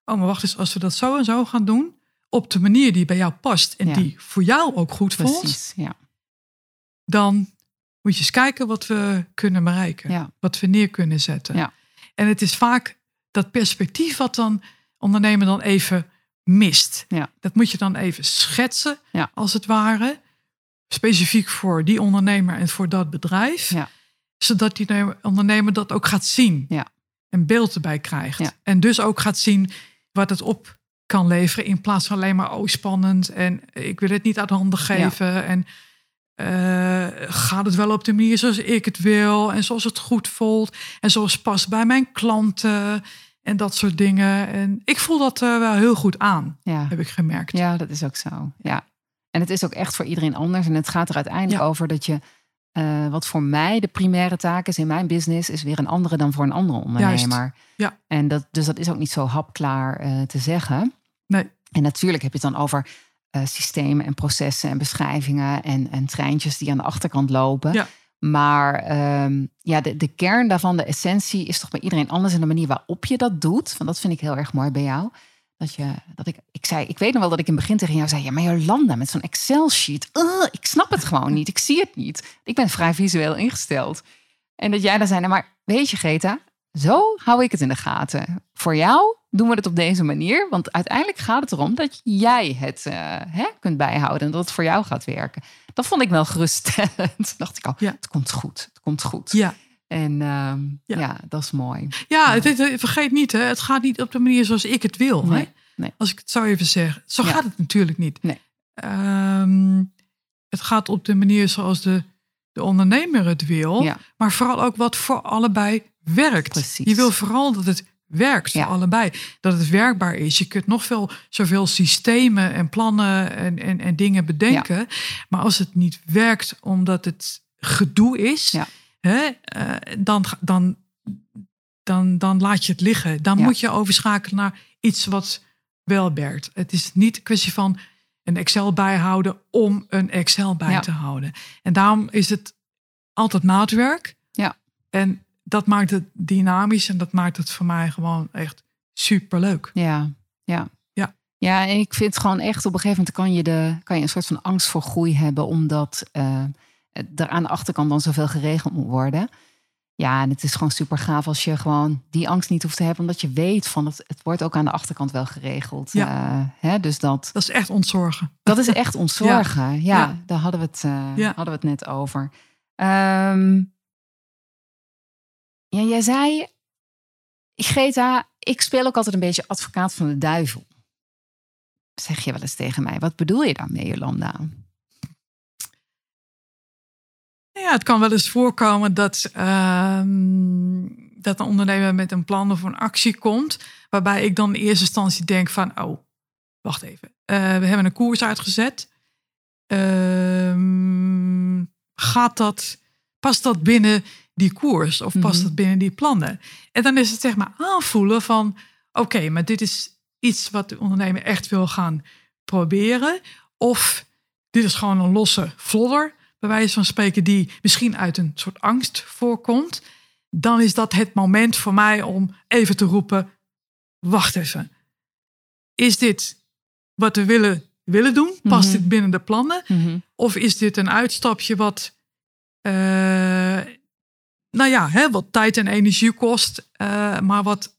Speaker 2: oh, maar wacht eens, als we dat zo en zo gaan doen... op de manier die bij jou past en
Speaker 1: Ja.
Speaker 2: die voor jou ook goed voelt...
Speaker 1: precies. Ja,
Speaker 2: dan moet je eens kijken wat we kunnen bereiken.
Speaker 1: ja,
Speaker 2: Wat we neer kunnen zetten.
Speaker 1: Ja.
Speaker 2: En het is vaak dat perspectief wat dan ondernemer dan even mist.
Speaker 1: Ja.
Speaker 2: Dat moet je dan even schetsen,
Speaker 1: Ja.
Speaker 2: als het ware. Specifiek voor die ondernemer en voor dat bedrijf.
Speaker 1: Ja.
Speaker 2: Zodat die ondernemer dat ook gaat zien.
Speaker 1: Ja.
Speaker 2: Een beeld erbij krijgt. En dus ook gaat zien wat het op kan leveren. In plaats van alleen maar, oh spannend. En ik wil het niet uit handen geven. En eh, gaat het wel op de manier zoals ik het wil. En zoals het goed voelt. En zoals past bij mijn klanten. En dat soort dingen. En ik voel dat eh, wel heel goed aan,
Speaker 1: ja.
Speaker 2: heb ik gemerkt.
Speaker 1: Ja, dat is ook zo. Ja. En het is ook echt voor iedereen anders. En het gaat er uiteindelijk
Speaker 2: Ja.
Speaker 1: over dat je. eh, wat voor mij de primaire taak is in mijn business, is weer een andere dan voor een andere ondernemer.
Speaker 2: Ja.
Speaker 1: En dat, dus dat is ook niet zo hapklaar te zeggen.
Speaker 2: Nee.
Speaker 1: En natuurlijk heb je het dan over eh, systemen en processen en beschrijvingen en, en treintjes die aan de achterkant lopen.
Speaker 2: Ja.
Speaker 1: Maar ehm, ja, de, de kern daarvan, de essentie, is toch bij iedereen anders. En de manier waarop je dat doet, want dat vind ik heel erg mooi bij jou. Dat, je, dat ik, ik zei, ik weet nog wel dat ik in het begin tegen jou zei: Ja, maar Jolanda, met zo'n Excel-sheet, uh, ik snap het gewoon niet. Ik zie het niet. Ik ben vrij visueel ingesteld. En dat jij dan zei: nou, Maar weet je, Greta, zo hou ik het in de gaten. Voor jou doen we het op deze manier. Want uiteindelijk gaat het erom dat jij het uh, hè, kunt bijhouden en dat het voor jou gaat werken. Dat vond ik wel geruststellend. Dacht ik al, ja. het komt goed, het komt goed.
Speaker 2: Ja.
Speaker 1: En uh, ja. ja. dat is mooi.
Speaker 2: Ja, het, het, vergeet niet, hè, het gaat niet op de manier zoals ik het wil.
Speaker 1: Nee,
Speaker 2: hè?
Speaker 1: nee.
Speaker 2: Als ik het zo even zeg. Zo gaat het natuurlijk niet.
Speaker 1: Nee.
Speaker 2: Um, het gaat op de manier zoals de, de ondernemer het wil.
Speaker 1: Ja.
Speaker 2: Maar vooral ook wat voor allebei werkt.
Speaker 1: Precies.
Speaker 2: Je wil vooral dat het werkt voor
Speaker 1: Ja.
Speaker 2: allebei. Dat het werkbaar is. Je kunt nog veel, zoveel systemen en plannen en, en, en dingen bedenken. Maar als het niet werkt omdat het gedoe is,
Speaker 1: Ja.
Speaker 2: hè, eh, dan, dan, dan, dan laat je het liggen. Dan moet je overschakelen naar iets wat wel werkt. Het is niet een kwestie van een Excel bijhouden om een Excel bij te houden. En daarom is het altijd maatwerk.
Speaker 1: Ja.
Speaker 2: En dat maakt het dynamisch en dat maakt het voor mij gewoon echt superleuk.
Speaker 1: Ja, ja.
Speaker 2: Ja.
Speaker 1: Ja, en ik vind gewoon echt op een gegeven moment kan je, de, kan je een soort van angst voor groei hebben, omdat eh, er aan de achterkant dan zoveel geregeld moet worden. Ja, en het is gewoon super gaaf als je gewoon die angst niet hoeft te hebben, omdat je weet van het, het wordt ook aan de achterkant wel geregeld.
Speaker 2: Ja.
Speaker 1: Eh, hè, dus dat,
Speaker 2: Dat is echt ontzorgen.
Speaker 1: dat is echt ons zorgen. Ja,
Speaker 2: Ja.
Speaker 1: daar hadden we het, eh, hadden we het net over. Ehm, ja, jij zei, Greta, ik speel ook altijd een beetje advocaat van de duivel. Zeg je wel eens tegen mij. Wat bedoel je daarmee, Jolanda?
Speaker 2: Ja, het kan wel eens voorkomen dat, ehm, dat een ondernemer met een plan of een actie komt. Waarbij ik dan in eerste instantie denk van, oh, wacht even. Eh, we hebben een koers uitgezet. Ehm, gaat dat, past dat binnen die koers of past
Speaker 1: Mhm.
Speaker 2: dat binnen die plannen? En dan is het zeg maar aanvoelen van, oké, maar dit is iets wat de ondernemer echt wil gaan proberen. Of dit is gewoon een losse vlodder, bij wijze van spreken, die misschien uit een soort angst voorkomt. Dan is dat het moment voor mij om even te roepen, wacht even. Is dit wat we willen, willen doen? Past
Speaker 1: Mhm.
Speaker 2: dit binnen de plannen? Of is dit een uitstapje wat, eh, nou ja, hè, wat tijd en energie kost, eh, maar wat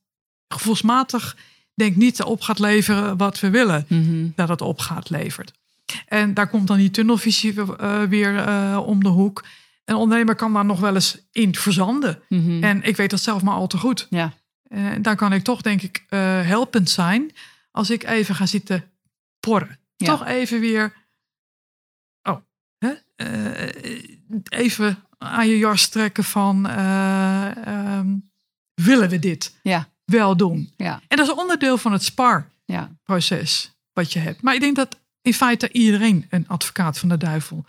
Speaker 2: gevoelsmatig denk niet op gaat leveren wat we willen
Speaker 1: Mhm.
Speaker 2: dat het op gaat levert. En daar komt dan die tunnelvisie eh, weer eh, om de hoek. Een ondernemer kan daar nog wel eens in verzanden.
Speaker 1: Mhm.
Speaker 2: En ik weet dat zelf maar al te goed.
Speaker 1: Ja,
Speaker 2: En daar kan ik toch, denk ik, eh, helpend zijn als ik even ga zitten porren.
Speaker 1: Ja.
Speaker 2: Toch even weer. Oh, hè? eh, even aan je jas trekken van. eh, ehm, willen we dit
Speaker 1: ja,
Speaker 2: wel doen?
Speaker 1: ja,
Speaker 2: En dat is onderdeel van het SPAR-proces
Speaker 1: ja.
Speaker 2: wat je hebt. Maar ik denk dat in feite iedereen een advocaat van de duivel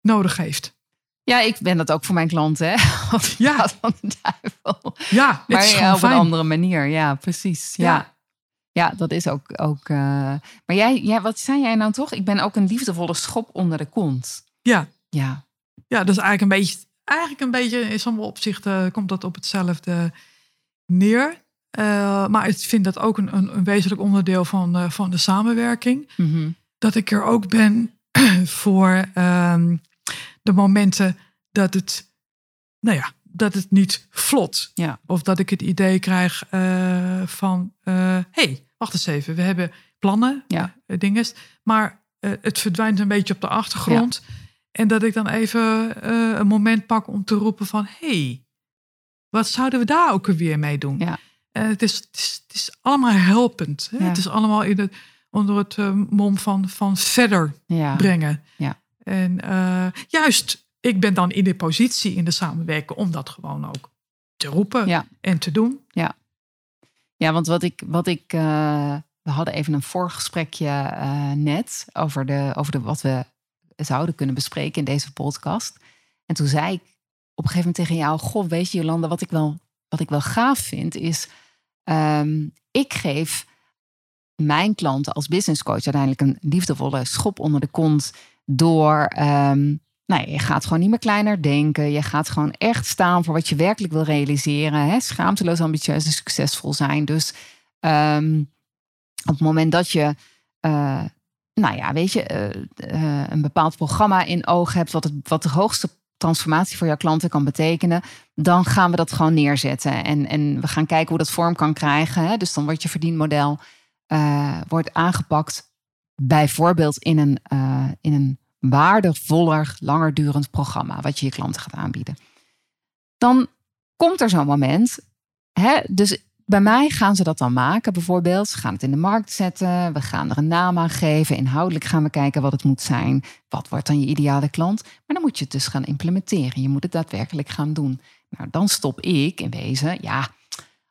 Speaker 2: nodig heeft.
Speaker 1: Ja, ik ben dat ook voor mijn klanten, hè?
Speaker 2: Ja.
Speaker 1: Van de duivel.
Speaker 2: Ja,
Speaker 1: Maar ja,
Speaker 2: gewoon
Speaker 1: op een andere manier. Ja, precies. Ja.
Speaker 2: Ja.
Speaker 1: Ja, dat is ook. ook eh, Maar jij, jij, wat zei jij nou toch? Ik ben ook een liefdevolle schop onder de kont.
Speaker 2: Ja,
Speaker 1: Ja,
Speaker 2: ja, dat is eigenlijk een beetje, eigenlijk een beetje in sommige opzichten komt dat op hetzelfde neer. Eh, maar ik vind dat ook een, een, een wezenlijk onderdeel van, eh, van de samenwerking.
Speaker 1: Mhm.
Speaker 2: Dat ik er ook ben voor ehm, de momenten dat het, nou ja, dat het niet vlot.
Speaker 1: ja,
Speaker 2: Of dat ik het idee krijg eh, van, hé, hey, wacht eens even, we hebben plannen,
Speaker 1: Ja.
Speaker 2: dingen, maar het verdwijnt een beetje op de achtergrond. En dat ik dan even eh, een moment pak om te roepen van, hé, hey, wat zouden we daar ook weer mee doen?
Speaker 1: Ja.
Speaker 2: Eh, het, is, het, is, het is allemaal helpend. Hè?
Speaker 1: Ja.
Speaker 2: Het is allemaal in het, onder het eh, mom van, van verder
Speaker 1: ja.
Speaker 2: brengen.
Speaker 1: Ja.
Speaker 2: En juist, ik ben dan in de positie in de samenwerking om dat gewoon ook te roepen
Speaker 1: Ja.
Speaker 2: en te doen.
Speaker 1: Ja, want wat ik, wat ik we hadden even een voorgesprekje net over, de, over de, wat we zouden kunnen bespreken in deze podcast. En toen zei ik op een gegeven moment tegen jou, goh, weet je Jolanda, wat ik wel, wat ik wel gaaf vind is, ehm, ik geef mijn klanten als business coach uiteindelijk een liefdevolle schop onder de kont door, ehm, nou, je gaat gewoon niet meer kleiner denken. Je gaat gewoon echt staan voor wat je werkelijk wil realiseren. Hè? Schaamteloos, ambitieus en succesvol zijn. Dus ehm, op het moment dat je, eh, nou ja, weet je, eh, eh, een bepaald programma in oog hebt, wat, het, wat de hoogste transformatie voor jouw klanten kan betekenen, dan gaan we dat gewoon neerzetten. En, en we gaan kijken hoe dat vorm kan krijgen. Hè? Dus dan wordt je verdienmodel uh, wordt aangepakt, bijvoorbeeld in een, in een waardevoller, langer durend programma, wat je je klanten gaat aanbieden. Dan komt er zo'n moment. Hè? Dus bij mij gaan ze dat dan maken, bijvoorbeeld. Ze gaan het in de markt zetten. We gaan er een naam aan geven. Inhoudelijk gaan we kijken wat het moet zijn. Wat wordt dan je ideale klant? Maar dan moet je het dus gaan implementeren. Je moet het daadwerkelijk gaan doen. Nou, dan stop ik in wezen, ja,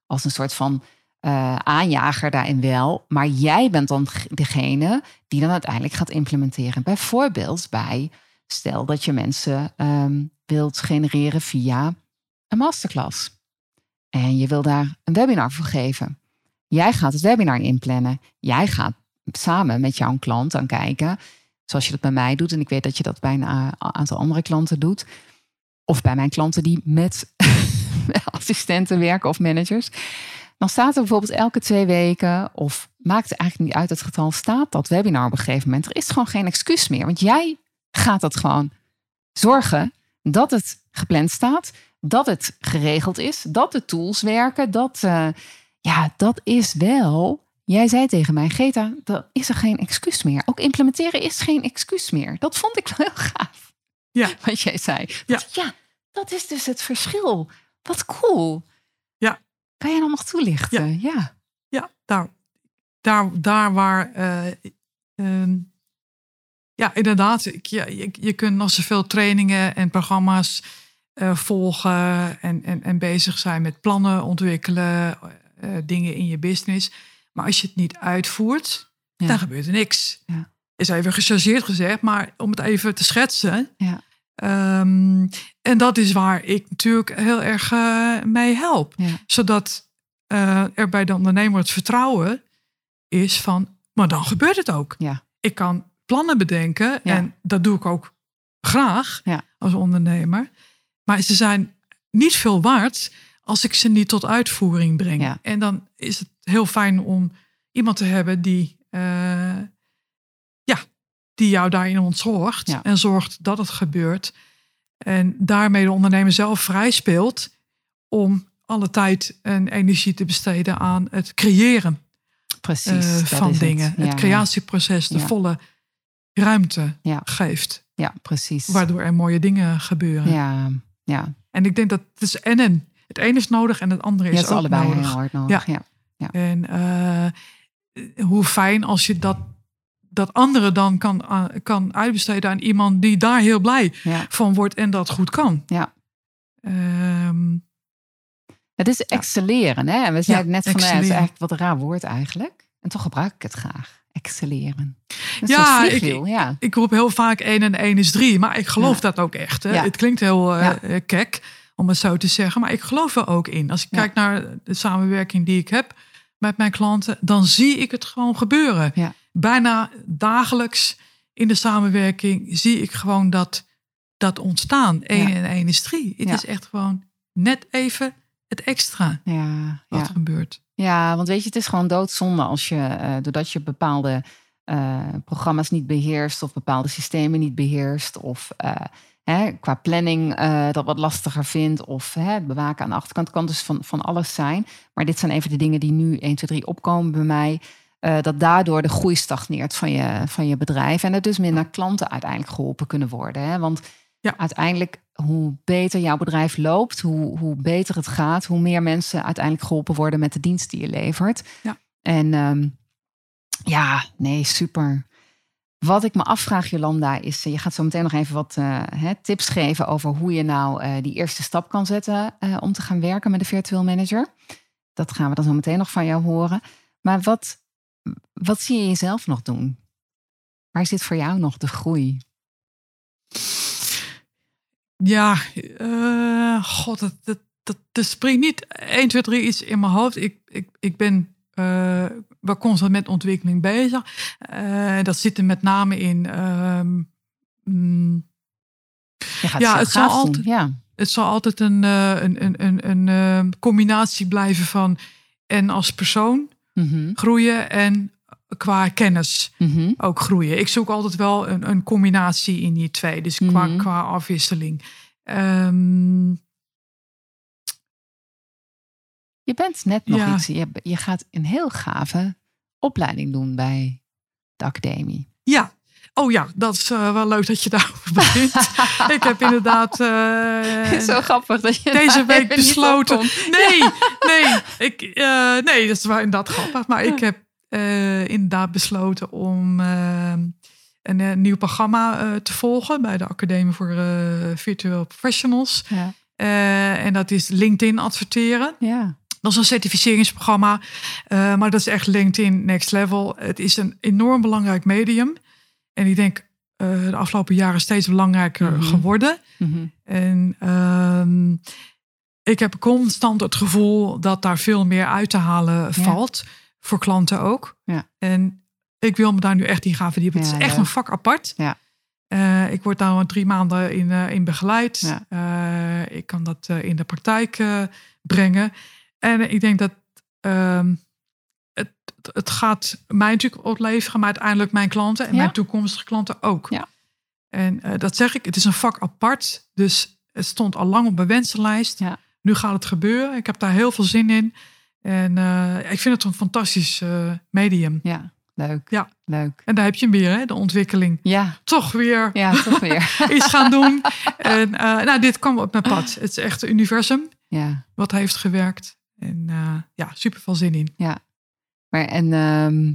Speaker 1: als een soort van uh, aanjager daarin wel. Maar jij bent dan degene die dan uiteindelijk gaat implementeren. Bijvoorbeeld bij, stel dat je mensen um, wilt genereren via een masterclass. En je wil daar een webinar voor geven. Jij gaat het webinar inplannen. Jij gaat samen met jouw klant dan kijken, zoals je dat bij mij doet. En ik weet dat je dat bij een aantal andere klanten doet. Of bij mijn klanten die met assistenten werken of managers. Dan staat er bijvoorbeeld elke twee weken, of maakt het eigenlijk niet uit het getal, staat dat webinar op een gegeven moment. Er is gewoon geen excuus meer. Want jij gaat dat gewoon zorgen dat het gepland staat dat het geregeld is, dat de tools werken, dat, uh, ja, dat is wel. Jij zei tegen mij, Geta, dan is er geen excuus meer. Ook implementeren is geen excuus meer. Dat vond ik wel heel gaaf.
Speaker 2: Ja.
Speaker 1: Wat jij zei. Ja. ja, dat is dus het verschil. Wat cool.
Speaker 2: Ja.
Speaker 1: Kan jij dan nog toelichten?
Speaker 2: Ja. Ja, ja daar, daar, daar waar. Uh, ja, inderdaad. Je, je, je kunt nog zoveel trainingen en programma's uh, volgen en, en, en bezig zijn met plannen ontwikkelen, uh, dingen in je business. Maar als je het niet uitvoert, dan gebeurt er niks. Ja. Is even gechargeerd gezegd, maar om het even te schetsen.
Speaker 1: Ja.
Speaker 2: Um, en dat is waar ik natuurlijk heel erg uh, mee help. Zodat er bij de ondernemer het vertrouwen is van, maar dan gebeurt het ook. Ik kan plannen bedenken en dat doe ik ook graag als ondernemer. Maar ze zijn niet veel waard als ik ze niet tot uitvoering breng. En dan is het heel fijn om iemand te hebben die, uh, ja, die jou daarin ontzorgt en zorgt dat het gebeurt. En daarmee de ondernemer zelf vrij speelt om alle tijd en energie te besteden aan het creëren
Speaker 1: Precies,
Speaker 2: uh, van dingen. Het, het creatieproces de volle ruimte geeft.
Speaker 1: Ja, precies.
Speaker 2: Waardoor er mooie dingen gebeuren.
Speaker 1: Ja, ja.
Speaker 2: En ik denk dat het is en en. Het ene is nodig en het andere is,
Speaker 1: ja, het
Speaker 2: ook
Speaker 1: allebei
Speaker 2: nodig.
Speaker 1: heel hard nodig. Ja. ja.
Speaker 2: En uh, hoe fijn als je dat, dat andere dan kan, uh, kan uitbesteden aan iemand die daar heel blij van wordt en dat goed kan.
Speaker 1: Ja.
Speaker 2: Um,
Speaker 1: het is excelleren, hè? We zeiden net van, het is eigenlijk wat een raar woord eigenlijk. En toch gebruik ik het graag excelleren.
Speaker 2: Ja ik, ja, ik roep heel vaak 1 en 1 is 3, maar ik geloof dat ook echt. Hè? Het klinkt heel uh, kek om het zo te zeggen, maar ik geloof er ook in. Als ik kijk naar de samenwerking die ik heb met mijn klanten, dan zie ik het gewoon gebeuren. Bijna dagelijks in de samenwerking zie ik gewoon dat, dat ontstaan. 1 en 1 is 3. Het is echt gewoon net even het extra
Speaker 1: ja,
Speaker 2: wat gebeurt.
Speaker 1: Ja, want weet je, het is gewoon doodzonde als je, uh, doordat je bepaalde uh, programma's niet beheerst of bepaalde systemen niet beheerst of uh, hè, qua planning dat wat lastiger vindt of hè, het bewaken aan de achterkant kan dus van, van alles zijn. Maar dit zijn even de dingen die nu 1, 2, 3 opkomen bij mij. dat daardoor de groei stagneert van je, van je bedrijf en er dus minder klanten uiteindelijk geholpen kunnen worden. Hè? Want ja. uiteindelijk hoe beter jouw bedrijf loopt, hoe, hoe beter het gaat, hoe meer mensen uiteindelijk geholpen worden met de dienst die je levert.
Speaker 2: Ja.
Speaker 1: En um, ja, nee, super. Wat ik me afvraag, Jolanda, is: je gaat zo meteen nog even wat uh, hè, tips geven over hoe je nou uh, die eerste stap kan zetten uh, om te gaan werken met een virtueel manager. Dat gaan we dan zo meteen nog van jou horen. Maar wat, wat zie je jezelf nog doen? Waar zit voor jou nog de groei?
Speaker 2: Ja, uh, god, dat, dat, dat, dat, springt niet 1, 2, 3 iets in mijn hoofd. Ik, ik, ik ben uh, wel constant met ontwikkeling bezig. Uh, dat zit er met name in. Um,
Speaker 1: mm, ja, het zal, altijd,
Speaker 2: ja. het zal altijd een, een, een, een, een combinatie blijven van en als persoon mm -hmm. groeien en qua kennis mm -hmm. ook groeien. Ik zoek altijd wel een, een combinatie in die twee. Dus qua, mm -hmm. qua afwisseling. Ehm,
Speaker 1: je bent net nog
Speaker 2: Ja.
Speaker 1: iets. Je, je gaat een heel gave opleiding doen bij de academie.
Speaker 2: ja. Oh ja, dat is eh, wel leuk dat je daarover begint. ik heb inderdaad eh,
Speaker 1: Zo grappig dat je
Speaker 2: deze week besloten. Nee, nee, ik, eh, nee, dat is wel inderdaad grappig. Maar ik heb eh, inderdaad besloten om eh, een, eh, nieuw programma te volgen bij de Academie voor Virtual Professionals.
Speaker 1: Ja.
Speaker 2: En dat is LinkedIn adverteren.
Speaker 1: ja.
Speaker 2: Dat is een certificeringsprogramma, maar dat is echt LinkedIn Next Level. Het is een enorm belangrijk medium. En ik denk de afgelopen jaren steeds belangrijker
Speaker 1: Mhm.
Speaker 2: geworden.
Speaker 1: Mhm.
Speaker 2: En ehm, ik heb constant het gevoel dat daar veel meer uit te halen valt. Voor klanten ook.
Speaker 1: Ja.
Speaker 2: En ik wil me daar nu echt in gaan verdiepen. het is echt een vak apart.
Speaker 1: Ja.
Speaker 2: Eh, ik word daar al drie maanden in, eh, in begeleid.
Speaker 1: Ja.
Speaker 2: Eh, ik kan dat in de praktijk brengen. En ik denk dat ehm, het, het gaat mij natuurlijk opleveren, maar uiteindelijk mijn klanten en
Speaker 1: Ja.
Speaker 2: mijn toekomstige klanten ook.
Speaker 1: Ja.
Speaker 2: En dat zeg ik, het is een vak apart. Dus het stond al lang op mijn wensenlijst. Nu gaat het gebeuren. Ik heb daar heel veel zin in. En eh, ik vind het een fantastisch eh, medium.
Speaker 1: ja, leuk.
Speaker 2: Ja.
Speaker 1: Leuk.
Speaker 2: En daar heb je hem weer, hè? de ontwikkeling.
Speaker 1: Ja,
Speaker 2: Toch weer
Speaker 1: ja, toch weer.
Speaker 2: iets gaan doen. En eh, nou, dit kwam op mijn pad. Het is echt een universum
Speaker 1: Ja,
Speaker 2: wat heeft gewerkt. En ja, super veel zin in.
Speaker 1: maar en ehm,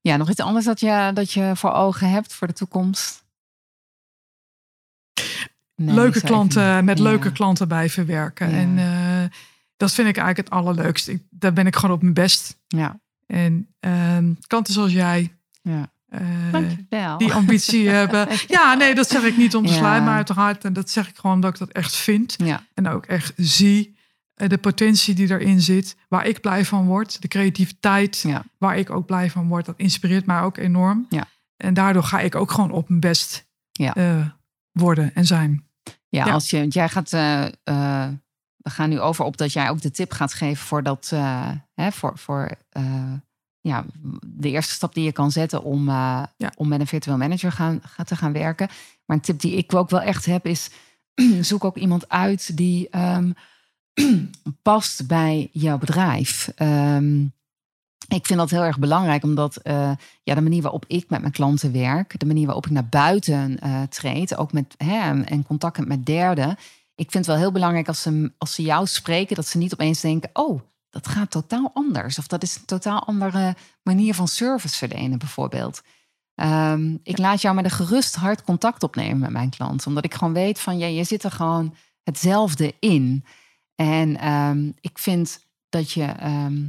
Speaker 1: ja, nog iets anders dat je, dat je voor ogen hebt voor de toekomst? Nee,
Speaker 2: leuke klanten, met
Speaker 1: Ja.
Speaker 2: leuke klanten bij verwerken.
Speaker 1: Ja.
Speaker 2: En dat vind ik eigenlijk het allerleukste. Ik, daar ben ik gewoon op mijn best.
Speaker 1: Ja,
Speaker 2: En ehm, klanten zoals jij,
Speaker 1: ja.
Speaker 2: eh,
Speaker 1: Dankjewel.
Speaker 2: die ambitie hebben. Ja, nee, dat zeg ik niet om te
Speaker 1: Ja.
Speaker 2: slijmen, maar uit het hart. En dat zeg ik gewoon dat ik dat echt vind.
Speaker 1: Ja,
Speaker 2: En ook echt zie eh, de potentie die erin zit. Waar ik blij van word. De creativiteit
Speaker 1: ja,
Speaker 2: waar ik ook blij van word. Dat inspireert mij ook enorm.
Speaker 1: Ja.
Speaker 2: En daardoor ga ik ook gewoon op mijn best
Speaker 1: Ja.
Speaker 2: eh, worden en zijn.
Speaker 1: ja,
Speaker 2: Ja.
Speaker 1: als je, want jij gaat, eh, eh, we gaan nu over op dat jij ook de tip gaat geven voor dat, eh, hè, voor, voor eh, ja, de eerste stap die je kan zetten om, eh,
Speaker 2: Ja.
Speaker 1: om met een virtueel manager gaan, gaan te gaan werken. Maar een tip die ik ook wel echt heb is, zoek ook iemand uit die ehm, past bij jouw bedrijf. Ehm, ik vind dat heel erg belangrijk, omdat ja, de manier waarop ik met mijn klanten werk, de manier waarop ik naar buiten treed, ook met hè, en contact heb met derden. Ik vind het wel heel belangrijk als ze, als ze jou spreken, dat ze niet opeens denken: oh, dat gaat totaal anders. Of dat is een totaal andere manier van service verlenen, bijvoorbeeld. Ehm, ik laat jou met een gerust hart contact opnemen met mijn klant, omdat ik gewoon weet van ja, je zit er gewoon hetzelfde in. En ehm, ik vind dat je. ehm,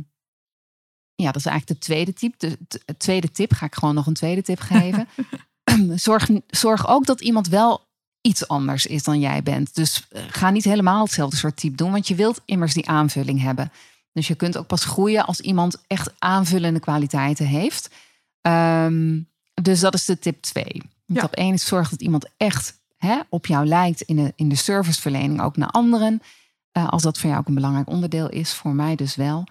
Speaker 1: ja, dat is eigenlijk de tweede tip. De, tweede tip ga ik gewoon nog een tweede tip geven. zorg, zorg ook dat iemand wel iets anders is dan jij bent. Dus eh, ga niet helemaal hetzelfde soort type doen, want je wilt immers die aanvulling hebben. Dus je kunt ook pas groeien als iemand echt aanvullende kwaliteiten heeft. Ehm, dus dat is de tip 2.
Speaker 2: Ja.
Speaker 1: Tip 1 is zorg dat iemand echt hè, op jou lijkt in de, in de serviceverlening, ook naar anderen. Eh, als dat voor jou ook een belangrijk onderdeel is, voor mij dus wel.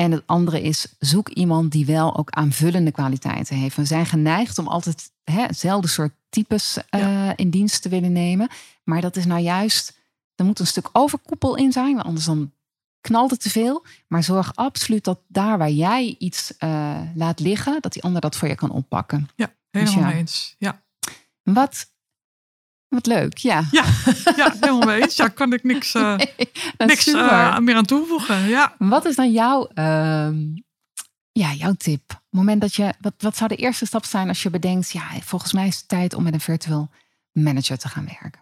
Speaker 1: En het andere is, zoek iemand die wel ook aanvullende kwaliteiten heeft. We zijn geneigd om altijd hè, hetzelfde soort types eh, in dienst te willen nemen. Maar dat is nou juist, er moet een stuk overkoepel in zijn, want anders dan knalt het te veel. Maar zorg absoluut dat daar waar jij iets eh, laat liggen, dat die ander dat voor je kan oppakken.
Speaker 2: Ja, helemaal
Speaker 1: ja.
Speaker 2: mee eens. Ja.
Speaker 1: Wat, wat leuk, ja.
Speaker 2: Ja, ja, helemaal mee eens. Ja, kan ik niks, eh, niks eh, meer aan toevoegen. Ja.
Speaker 1: Wat is dan jouw, ehm, ja, jouw tip? Moment dat je, wat, wat zou de eerste stap zijn als je bedenkt, ja, volgens mij is het tijd om met een virtual manager te gaan werken?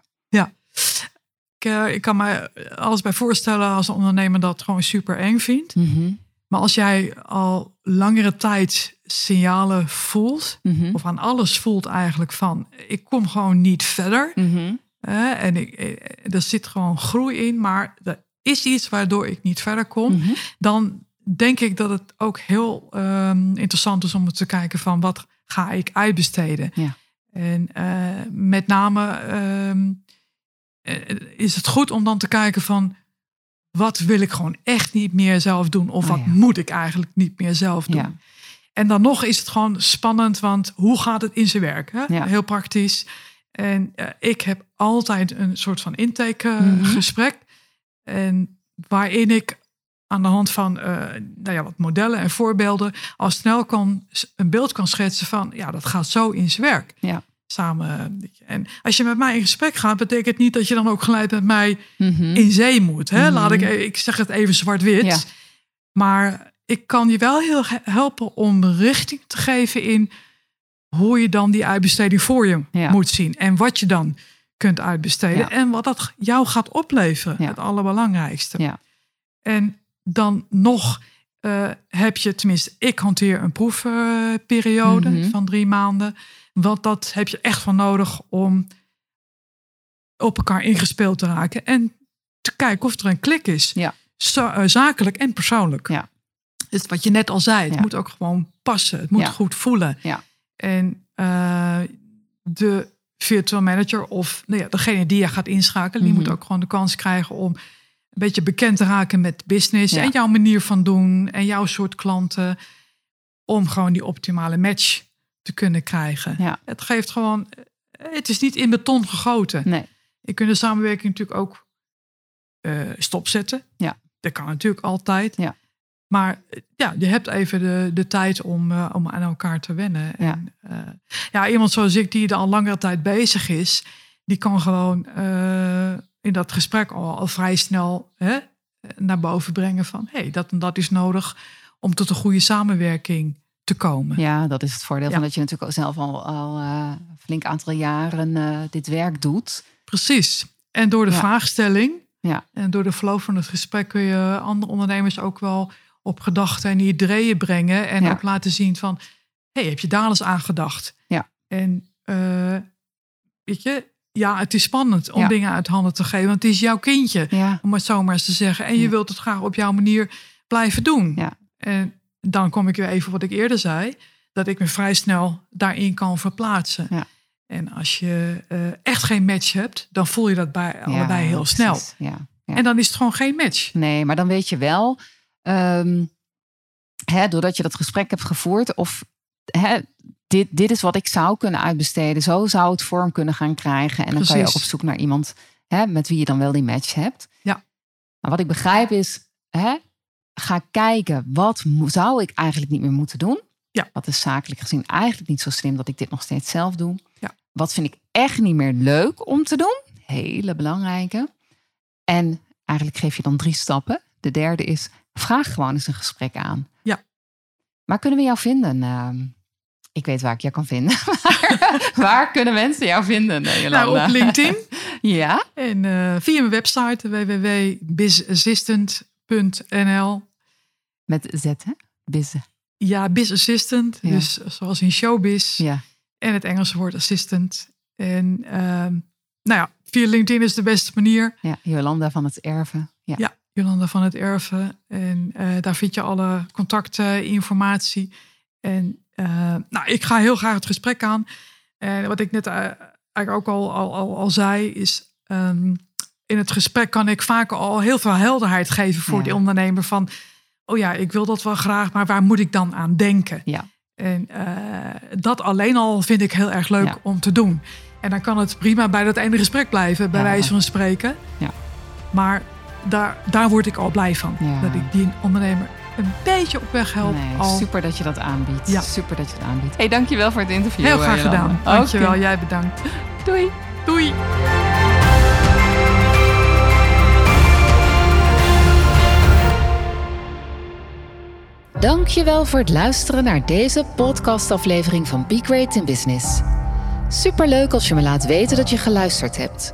Speaker 2: Ik, eh, ik kan me alles bij voorstellen als een ondernemer dat gewoon super eng vindt.
Speaker 1: Mhm,
Speaker 2: Maar als jij al langere tijd signalen voelt,
Speaker 1: mhm,
Speaker 2: of aan alles voelt eigenlijk van, ik kom gewoon niet verder.
Speaker 1: mhm.
Speaker 2: en ik, eh, er zit gewoon groei in, maar er is iets waardoor ik niet verder kom.
Speaker 1: Mhm.
Speaker 2: dan denk ik dat het ook heel ehm, interessant is om te kijken van wat ga ik uitbesteden.
Speaker 1: Ja.
Speaker 2: En eh, met name ehm, eh, is het goed om dan te kijken van wat wil ik gewoon echt niet meer zelf doen of
Speaker 1: Oh,
Speaker 2: wat
Speaker 1: ja.
Speaker 2: moet ik eigenlijk niet meer zelf doen.
Speaker 1: Ja.
Speaker 2: En dan nog is het gewoon spannend, want hoe gaat het in zijn werk? Hè?
Speaker 1: Ja.
Speaker 2: Heel praktisch. En uh, ik heb altijd een soort van intakegesprek. Uh, mm -hmm. En waarin ik aan de hand van uh, nou ja, wat modellen en voorbeelden al snel kan, een beeld kan schetsen van ja, dat gaat zo in zijn werk.
Speaker 1: Ja.
Speaker 2: Samen. En als je met mij in gesprek gaat, betekent niet dat je dan ook gelijk met mij mm -hmm. in zee moet. Hè? Mm -hmm. Laat ik, ik zeg het even zwart-wit. Ja. Maar ik kan je wel heel helpen om richting te geven in hoe je dan die uitbesteding voor je ja. moet zien. En wat je dan kunt uitbesteden. Ja. En wat dat jou gaat opleveren. Ja. Het allerbelangrijkste.
Speaker 1: Ja.
Speaker 2: En dan nog uh, heb je, tenminste, ik hanteer een proefperiode mm -hmm. van drie maanden. Want dat heb je echt van nodig om op elkaar ingespeeld te raken. En te kijken of er een klik is.
Speaker 1: Ja.
Speaker 2: Zo, uh, zakelijk en persoonlijk.
Speaker 1: Ja.
Speaker 2: Dus wat je net al zei, het ja. moet ook gewoon passen. Het moet
Speaker 1: Ja.
Speaker 2: goed voelen.
Speaker 1: Ja.
Speaker 2: En uh, de virtual manager of nou ja, degene die je gaat inschakelen, die
Speaker 1: Mhm.
Speaker 2: moet ook gewoon de kans krijgen om een beetje bekend te raken met business en jouw manier van doen en jouw soort klanten. Om gewoon die optimale match te kunnen krijgen. Het geeft gewoon, het is niet in beton gegoten.
Speaker 1: Nee.
Speaker 2: Je kunt de samenwerking natuurlijk ook eh, stopzetten.
Speaker 1: Ja.
Speaker 2: Dat kan natuurlijk altijd.
Speaker 1: Ja.
Speaker 2: Maar ja, je hebt even de, de tijd om, eh, om aan elkaar te wennen.
Speaker 1: Ja.
Speaker 2: En, eh, ja, iemand zoals ik die er al langere tijd bezig is, die kan gewoon eh, in dat gesprek al, al vrij snel hè, naar boven brengen van hé, hey, dat en dat is nodig om tot een goede samenwerking te komen.
Speaker 1: Ja, dat is het voordeel
Speaker 2: Ja.
Speaker 1: van dat je natuurlijk zelf al, al een flink aantal jaren dit werk doet.
Speaker 2: Precies. En door de
Speaker 1: Ja.
Speaker 2: vraagstelling
Speaker 1: Ja.
Speaker 2: en door de flow van het gesprek kun je andere ondernemers ook wel op gedachten en ideeën brengen. En
Speaker 1: Ja.
Speaker 2: ook laten zien van, hey, heb je daar eens aan gedacht?
Speaker 1: Ja.
Speaker 2: En eh, weet je, ja, het is spannend om
Speaker 1: Ja.
Speaker 2: dingen uit handen te geven. Want het is jouw kindje,
Speaker 1: Ja,
Speaker 2: om het zo maar eens te zeggen. En je wilt het graag op jouw manier blijven doen.
Speaker 1: Ja.
Speaker 2: En dan kom ik weer even wat ik eerder zei. Dat ik me vrij snel daarin kan verplaatsen.
Speaker 1: Ja.
Speaker 2: En als je eh, echt geen match hebt, dan voel je dat bij allebei heel snel.
Speaker 1: precies. Ja.
Speaker 2: En dan is het gewoon geen match.
Speaker 1: Nee, maar dan weet je wel, ehm, hè, doordat je dat gesprek hebt gevoerd, of hè, dit, dit is wat ik zou kunnen uitbesteden, zo zou het vorm kunnen gaan krijgen. En dan kan je ook
Speaker 2: Precies.
Speaker 1: op zoek naar iemand hè, met wie je dan wel die match hebt.
Speaker 2: Ja.
Speaker 1: Maar wat ik begrijp is, hè, ga kijken, wat zou ik eigenlijk niet meer moeten doen?
Speaker 2: Ja.
Speaker 1: Wat is zakelijk gezien eigenlijk niet zo slim dat ik dit nog steeds zelf doe?
Speaker 2: Ja.
Speaker 1: Wat vind ik echt niet meer leuk om te doen? Hele belangrijke. En eigenlijk geef je dan drie stappen. De derde is, vraag gewoon eens een gesprek aan.
Speaker 2: Ja.
Speaker 1: Waar kunnen we jou vinden? Ehm, ik weet waar ik jou kan vinden. Maar waar kunnen mensen jou vinden, eh, Jolanda?
Speaker 2: Nou, op LinkedIn.
Speaker 1: Ja,
Speaker 2: En eh, via mijn website www.bizassistant.nl.
Speaker 1: met Z, hè? Biz.
Speaker 2: Ja, biz assistant.
Speaker 1: Ja.
Speaker 2: Dus zoals in showbiz.
Speaker 1: Ja,
Speaker 2: En het Engelse woord assistant. En ehm, nou ja, via LinkedIn is de beste manier.
Speaker 1: ja, Jolanda van het Erven. Ja,
Speaker 2: Ja, Jolanda van het Erven. En eh, daar vind je alle contacten, informatie. En eh, nou, ik ga heel graag het gesprek aan. En wat ik net eh, eigenlijk ook al, al, al, al zei, is ehm, in het gesprek kan ik vaak al heel veel helderheid geven voor
Speaker 1: Ja.
Speaker 2: die ondernemer. Van, oh ja, ik wil dat wel graag, maar waar moet ik dan aan denken?
Speaker 1: ja,
Speaker 2: En dat alleen al vind ik heel erg leuk
Speaker 1: Ja.
Speaker 2: om te doen. En dan kan het prima bij dat ene gesprek blijven, bij wijze van spreken.
Speaker 1: Ja.
Speaker 2: Maar daar, daar word ik al blij van.
Speaker 1: Ja.
Speaker 2: Dat ik die ondernemer een beetje op weg help.
Speaker 1: Nee,
Speaker 2: al.
Speaker 1: super dat je dat aanbiedt.
Speaker 2: Ja.
Speaker 1: Super dat je het aanbiedt. Hey, dankjewel voor het interview.
Speaker 2: Heel
Speaker 1: eh,
Speaker 2: graag
Speaker 1: Jolanda.
Speaker 2: gedaan. Dankjewel.
Speaker 1: Oké.
Speaker 2: Jij bedankt.
Speaker 1: Doei.
Speaker 2: Doei.
Speaker 1: Dankjewel voor het luisteren naar deze podcastaflevering van Be Great in Business. Superleuk als je me laat weten dat je geluisterd hebt.